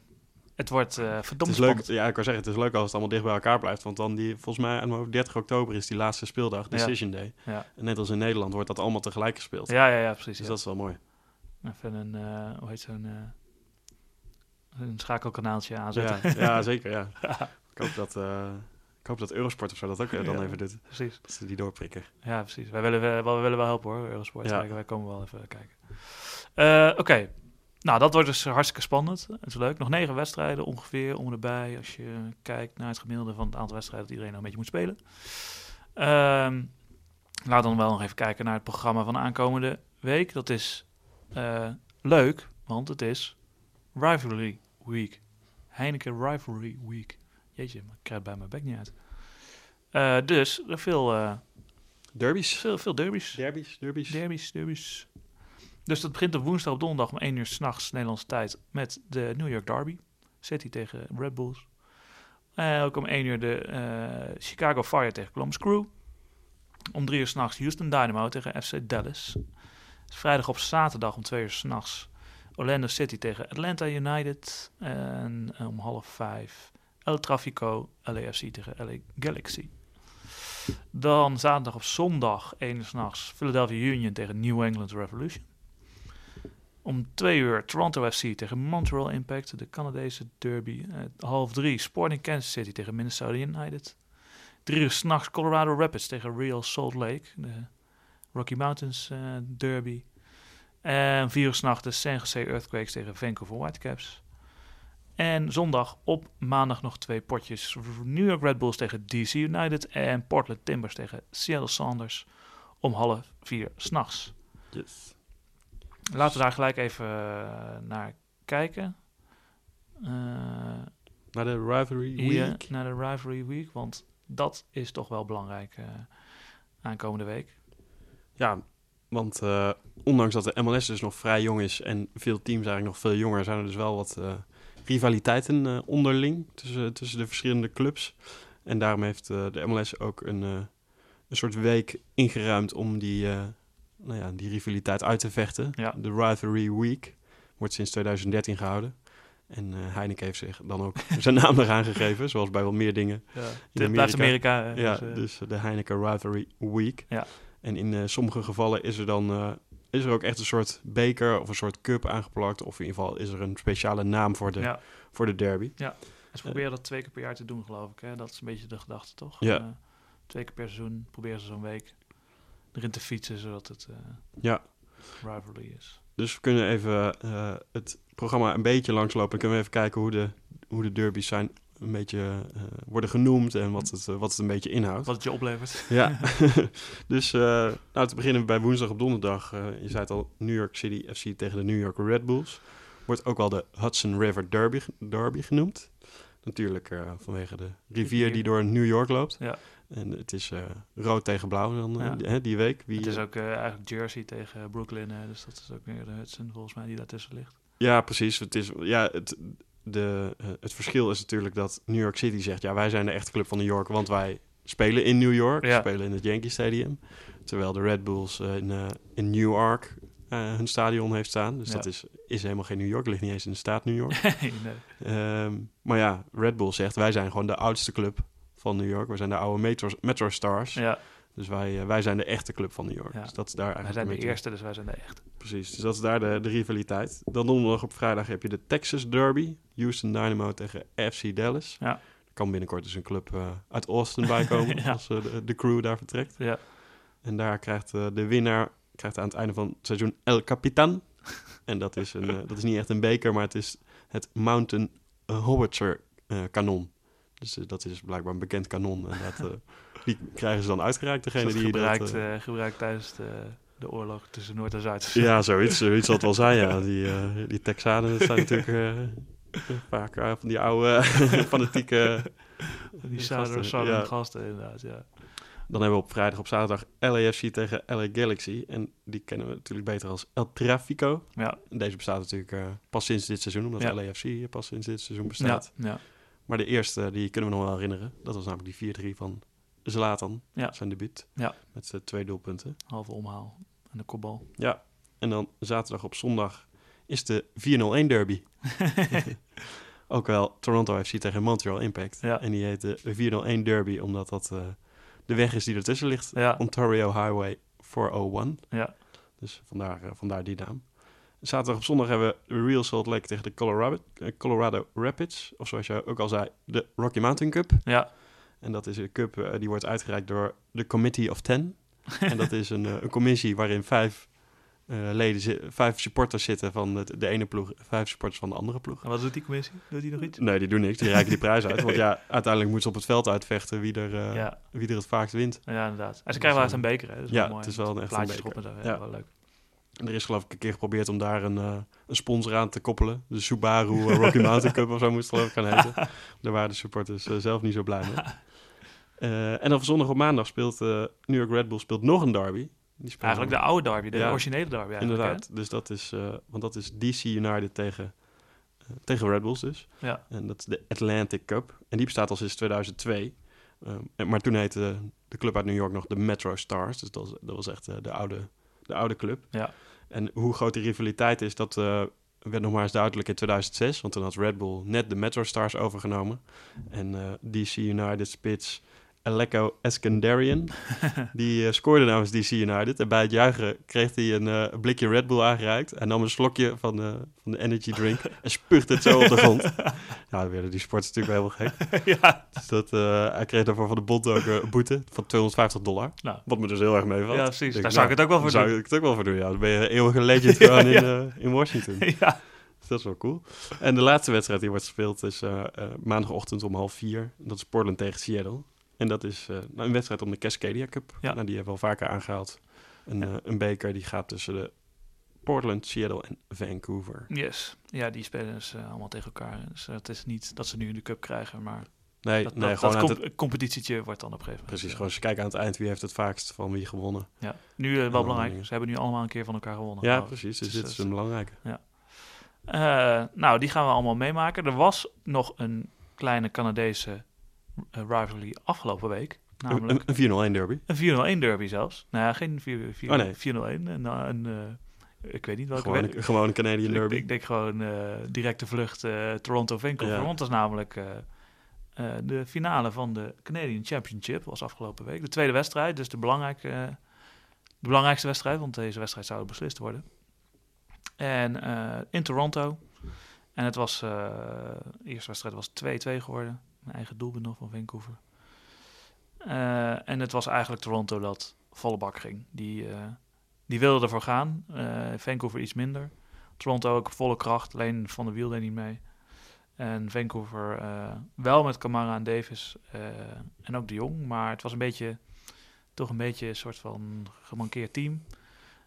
het wordt Het verdomd is leuk, ja, ik wou zeggen, het is leuk als het allemaal dicht bij elkaar blijft. Want dan die, volgens mij, aan mijn hoofd, 30 oktober is die laatste speeldag, Decision Day. Ja. En net als in Nederland wordt dat allemaal tegelijk gespeeld. Ja, ja, ja, precies. Dus ja. dat is wel mooi. Even een, eh, hoe heet zo'n, eh, een schakelkanaaltje aanzetten. Ja, zeker, ja. Ik hoop dat, ik hoop dat Eurosport of zo dat ook dan even doet. Precies. Dat ze die doorprikken. Ja, precies. Wij willen wel, wij willen wel helpen hoor, Eurosport. Ja. Wij, komen wel even kijken. Oké, nou dat wordt dus hartstikke spannend. Het is leuk. Nog negen wedstrijden ongeveer om erbij. Als je kijkt naar het gemiddelde van het aantal wedstrijden dat iedereen nou een beetje moet spelen. Ehm laat dan wel nog even kijken naar het programma van de aankomende week. Dat is eh, leuk, want het is Rivalry Week. Heineken Rivalry Week. Jeetje, maar ik krijg het bij mijn bek niet uit. Eh, dus er veel, eh, Derbies. veel, veel derbies. Derbies, derbies. Derbies, derbies. Dus dat begint op woensdag op donderdag om 1 uur s'nachts Nederlandse tijd met de New York Derby. City tegen Red Bulls. En ook om 1 uur de eh, Chicago Fire tegen Columbus Crew. Om 3 uur s'nachts Houston Dynamo tegen FC Dallas. Vrijdag op zaterdag om 2 uur s'nachts Orlando City tegen Atlanta United. En om half 5 El Trafico LAFC tegen LA Galaxy. Dan zaterdag op zondag, 1 uur s'nachts, Philadelphia Union tegen New England Revolution. Om 2 uur Toronto FC tegen Montreal Impact, de Canadese derby. Eh, half 3 Sporting Kansas City tegen Minnesota United. 3 uur s'nachts Colorado Rapids tegen Real Salt Lake, de Rocky Mountains eh, derby. En 4 uur s'nachts de San Jose Earthquakes tegen Vancouver Whitecaps. En zondag op maandag nog twee potjes. New York Red Bulls tegen DC United en Portland Timbers tegen Seattle Sounders om half vier s'nachts. Yes. Laten we daar gelijk even eh, naar kijken. Eh, Naar de Rivalry Week. naar de Rivalry Week, want dat is toch wel belangrijk eh, aankomende week. Ja, want ondanks dat de MLS dus nog vrij jong is en veel teams eigenlijk nog veel jonger, zijn er dus wel wat rivaliteiten onderling tussen, tussen de verschillende clubs. En daarom heeft de MLS ook een, een soort week ingeruimd om die, nou ja, die rivaliteit uit te vechten. Ja. De Rivalry Week wordt sinds 2013 gehouden. En eh, Heineken heeft zich dan ook zijn naam eraan gegeven, zoals bij wel meer dingen. Ja, In dit blijft Amerika. Amerika. eh, Ja, dus, eh, dus de Heineken Rivalry Week. Ja. En in sommige gevallen is er dan is er ook echt een soort beker of een soort cup aangeplakt. Of in ieder geval is er een speciale naam voor de, ja. voor de derby. Ze proberen dat twee keer per jaar te doen, geloof ik. Hè? Dat is een beetje de gedachte, toch? Ja. Twee keer per seizoen proberen ze zo'n week erin te fietsen, zodat het eh, Ja, rivalry is. dus we kunnen even eh, het programma een beetje langslopen. Dan kunnen we even kijken hoe de, hoe de derbies zijn een beetje eh, worden genoemd en wat het, wat het een beetje inhoudt. Wat het je oplevert. Ja, dus uh, nou, te beginnen bij woensdag op donderdag. Je zei het al, New York City FC tegen de New York Red Bulls. Wordt ook wel de Hudson River Derby, derby genoemd. Natuurlijk vanwege de rivier die door New York loopt. Ja. En het is uh, rood tegen blauw dan Ja. die, die week. Wie, Het is ook uh, eigenlijk Jersey tegen Brooklyn, hè, dus dat is ook weer de Hudson volgens mij die daartussen ligt. Ja, precies. Het, is, ja, het, de, het verschil is natuurlijk dat New York City zegt... ja, wij zijn de echte club van New York, want wij spelen in New York. Ja. spelen in het Yankee Stadium. Terwijl de Red Bulls uh, in, in Newark hun stadion heeft staan. Dus Ja. dat is, is helemaal geen New York. ligt niet eens in de staat New York. nee, nee. um, maar ja, Red Bull zegt... wij zijn gewoon de oudste club van New York. We zijn de oude Metro, Metro Stars. Ja, Dus wij, uh, wij zijn de echte club van New York. Ja. Dus dat is daar eigenlijk wij zijn de eerste, dus wij zijn de echte. Precies, dus dat is daar de, de rivaliteit. Dan donderdag op vrijdag heb je de Texas Derby. Houston Dynamo tegen FC Dallas. Ja. Er kan binnenkort dus een club eh, uit Austin bij komen Ja. als eh, de, de crew daar vertrekt. Ja, En daar krijgt eh, de winnaar krijgt aan het einde van het seizoen El Capitan. en dat is, een, eh, dat is niet echt een beker, maar het is het Mountain eh, Howitzer eh, kanon. Dus eh, dat is blijkbaar een bekend kanon. En dat, eh, die krijgen ze dan uitgereikt, degene dat die gebruikt, dat... eh, gebruikt tijdens de, de oorlog tussen Noord en Zuid. Ja, zoiets, zoiets zal het wel zijn, ja. Die, die Texanen, dat zijn natuurlijk vaak van die oude fanatieke... Die gasten, Southern, ja. gasten, inderdaad, ja. Dan hebben we op vrijdag op zaterdag LAFC tegen LA Galaxy. En die kennen we natuurlijk beter als El Trafico. Ja, En Deze bestaat natuurlijk pas sinds dit seizoen, omdat Ja. LAFC pas sinds dit seizoen ja, bestaat. ja. Maar de eerste, die kunnen we nog wel herinneren. Dat was namelijk die 4-3 van Zlatan, Ja. zijn debuut. Ja. Met uh, twee doelpunten. halve omhaal en de kopbal. Ja, en dan zaterdag op zondag is de 4-0-1 derby. Ook wel Toronto FC tegen Montreal Impact. Ja. En die heet de 4-0-1 derby, omdat dat eh, de weg is die ertussen ligt. Ontario Highway 401. ja, Dus vandaar, eh, vandaar die naam. Zaterdag op zondag hebben we Real Salt Lake tegen de Colorado, eh, Colorado Rapids. Of zoals je ook al zei, de Rocky Mountain Cup. ja. En dat is een cup eh, die wordt uitgereikt door de Committee of Ten. en dat is een, eh, een commissie waarin vijf, leden, vijf supporters zitten van de, de ene ploeg, vijf supporters van de andere ploeg. En wat doet die commissie? Doet die nog iets? Nee, die doen niks. Die reiken die prijs uit. Want ja, uiteindelijk moeten ze op het veld uitvechten wie er, Ja, wie er het vaakst wint. ja, inderdaad. En ze krijgen wel echt een beker, hè? Dat is Ja, wel mooi. het is wel een echt een Plaatjes beker. erop en zo, ja, Ja. wel leuk. En er is geloof ik een keer geprobeerd om daar een, eh, een sponsor aan te koppelen. De Subaru eh, Rocky Mountain Cup of zo moest het geloof ik gaan heten. Daar waren de supporters eh, zelf niet zo blij mee. En dan zondag op maandag speelt New York Red Bull speelt nog een derby. Die Eigenlijk de oude derby, de Ja. originele derby eigenlijk. Inderdaad, dus dat is, want dat is DC United tegen, tegen Red Bulls dus. Ja. En dat is de Atlantic Cup. En die bestaat al sinds 2002. Ehm, en- maar toen heette de club uit New York nog de Metro Stars. Dus dat was, dat was echt de, oude, de oude club. Ja. En hoe groot die rivaliteit is, dat eh, werd nog maar eens duidelijk in 2006. Want toen had Red Bull net de Metro Stars overgenomen. En eh, DC United spits Aleko Eskandarian. die eh, scoorde namens DC United. En bij het juichen kreeg hij een eh, blikje Red Bull aangereikt. Hij nam een slokje van, eh, van de energy drink en spuugde het zo op de grond. Ja, dan werden die sporters natuurlijk helemaal gek. ja. Dus dat, hij kreeg daarvoor van de bond ook een boete van 250 dollar. Nou. Wat me dus heel erg meevalt. Ja, precies. Denk Daar zou ik het ook wel voor doen. zou ik het ook wel voor doen, ja. Dan ben je een eeuwige legend gewoon in, in Washington. ja. Dus dat is wel cool. En de laatste wedstrijd die wordt gespeeld is maandagochtend om half vier. Dat is Portland tegen Seattle. En dat is eh, nou, een wedstrijd om de Cascadia Cup. Ja. Nou, die hebben we al vaker aangehaald. Een, eh, een beker die gaat tussen de Portland, Seattle en Vancouver. Yes. Ja, die spelen dus eh, allemaal tegen elkaar. Dus het is niet dat ze nu de cup krijgen, maar Nee, dat, nee dat, gewoon dat aan comp- het, competitietje wordt dan op een gegeven moment. precies. Gewoon als je kijkt aan het eind wie heeft het vaakst van wie gewonnen. Ja. Nu wel belangrijk. dingen. Ze hebben nu allemaal een keer van elkaar gewonnen. Ja, precies. Dus Dus, dit is een belangrijke. Eh, nou, die gaan we allemaal meemaken. Er was nog een kleine Canadese rivalry afgelopen week. Namelijk een, een 4-0-1 derby. een 401 derby zelfs. Nou ja, geen 4, 4, Oh, nee. 401. Een, eh, een, eh, ik weet niet welke. Gewoon, een- gewoon een Canadian ik, derby. ik denk gewoon eh, directe vlucht eh, Toronto-Vancouver. Ja. Want dat is namelijk eh, eh, de finale van de Canadian Championship. was afgelopen week. De tweede wedstrijd, dus de, belangrijke, eh, de belangrijkste wedstrijd. Want deze wedstrijd zou beslist worden. En eh, in Toronto. En het was, eh, de eerste wedstrijd was 2-2 geworden. Eigen doelpunt nog van Vancouver. Eh, en het was eigenlijk Toronto dat volle bak ging. Die, eh, die wilde ervoor gaan. Eh, Vancouver iets minder. Toronto ook volle kracht. Alleen Van der Wiel niet mee. En Vancouver wel met Camara en Davis. en ook de Jong. Maar het was een beetje... Toch een beetje een soort van gemankeerd team.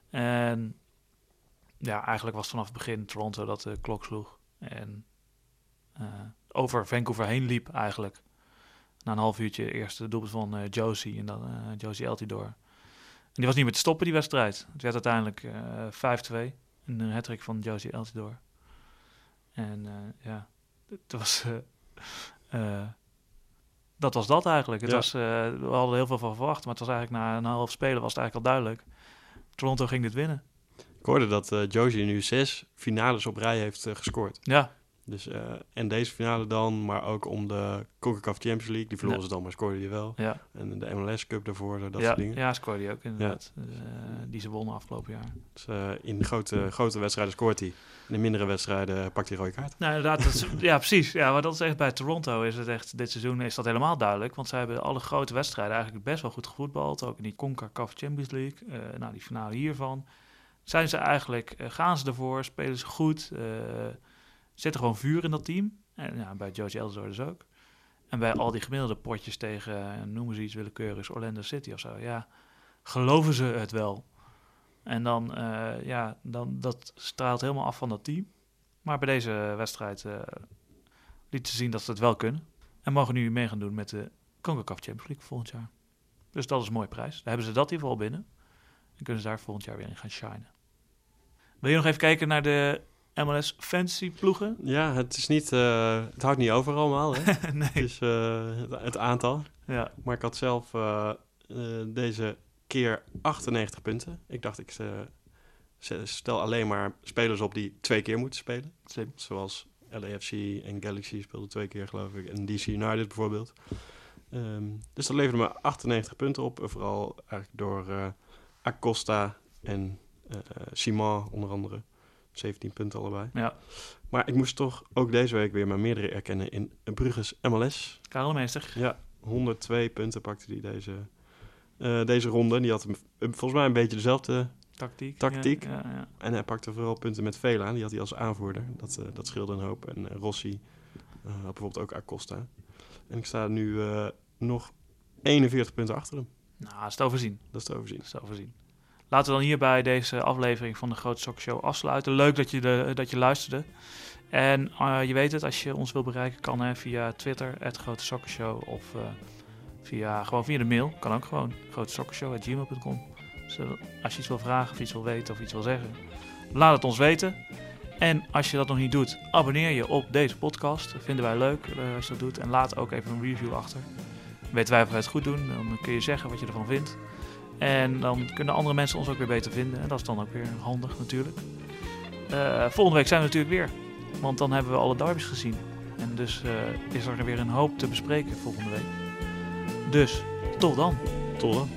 En ja, eigenlijk was vanaf het begin Toronto dat de klok sloeg. En over Vancouver heen liep eigenlijk. Na een half uurtje eerst de doelpunt van eh, Josie en dan eh, Josie Altidore. En die was niet meer te stoppen, die wedstrijd. Het werd uiteindelijk eh 5-2. Een hattrick van Josie Altidore. En eh, ja, het was... eh, eh, dat was dat eigenlijk. Het Ja. was, eh, we hadden heel veel van verwacht, maar het was eigenlijk na een half spelen was het eigenlijk al duidelijk. Toronto ging dit winnen. Ik hoorde dat eh Josie nu zes finales op rij heeft eh, gescoord. Ja, Dus, eh, en deze finale dan, maar ook om de CONCACAF Champions League. Die verloren Ja. ze dan, maar scoorde je wel. ja. En de MLS Cup daarvoor, dat ja, soort dingen. ja, scoorde hij ook inderdaad. Dus, eh, die ze wonnen afgelopen jaar. Dus, eh, in de grote, grote wedstrijden scoort hij. In de mindere wedstrijden pakt hij rode kaart. Nou, inderdaad. Dat is, ja, precies. Ja, maar dat is echt bij Toronto is het echt... Dit seizoen is dat helemaal duidelijk. Want zij hebben alle grote wedstrijden eigenlijk best wel goed gevoetbald. Ook in die CONCACAF Champions League. nou, die finale hiervan. Zijn ze eigenlijk... gaan ze ervoor? Spelen ze goed? Eh zitten gewoon vuur in dat team. En ja, bij Josie Elzor dus ook. En bij al die gemiddelde potjes tegen... eh, noemen ze iets willekeurigs. Orlando City of zo. Ja, geloven ze het wel? En dan, eh, ja, dan dat straalt helemaal af van dat team. Maar bij deze wedstrijd eh lieten ze zien dat ze het wel kunnen. En mogen nu mee gaan doen met de CONCACAF Champions League volgend jaar. Dus dat is een mooie prijs. Dan hebben ze dat in ieder geval binnen. En kunnen ze daar volgend jaar weer in gaan shinen. Wil je nog even kijken naar de MLS Fantasy ploegen? Ja, het is niet... eh, het houdt niet over allemaal, hè? Het nee. is eh, het, het aantal. Ja, Maar ik had zelf eh, deze keer 98 punten. Ik dacht, ik stel alleen maar spelers op die twee keer moeten spelen. Zoals LAFC en Galaxy speelden twee keer, geloof ik. En DC United bijvoorbeeld. Ehm, dus dat leverde me 98 punten op. Vooral eigenlijk door Acosta en Simon onder andere. 17 punten allebei. Ja, Maar ik moest toch ook deze week weer mijn meerdere erkennen in Brugges MLS. Karel Meester. Ja, 102 punten pakte hij deze, eh, deze ronde. Die had eh, volgens mij een beetje dezelfde. Tactiek. Tactiek. Ja, ja, ja. En hij pakte vooral punten met Vela. Die had hij als aanvoerder. Dat, eh, dat scheelde een hoop. En Rossi had bijvoorbeeld ook Acosta. En ik sta nu nog 41 punten achter hem. Nou, is te overzien. Dat is te overzien. Dat is te overzien. Laten we dan hierbij deze aflevering van de Grote Sokshow afsluiten. Leuk dat je, dat je luisterde. En uh, je weet het, als je ons wil bereiken, kan hè, via Twitter, het Grote Sokkershow. Of uh, via, gewoon via de mail, kan ook gewoon, grotesokkershow.gmail.com. Dus als je iets wil vragen of iets wil weten of iets wil zeggen, laat het ons weten. En als je dat nog niet doet, abonneer je op deze podcast. Dat vinden wij leuk als je dat doet. En laat ook even een review achter. Weten wij of wij het goed doen, dan kun je zeggen wat je ervan vindt. En dan kunnen andere mensen ons ook weer beter vinden. En dat is dan ook weer handig natuurlijk. volgende week zijn we natuurlijk weer. Want dan hebben we alle derbies gezien. En dus uh, is er weer een hoop te bespreken volgende week. Dus, tot dan. Tot dan.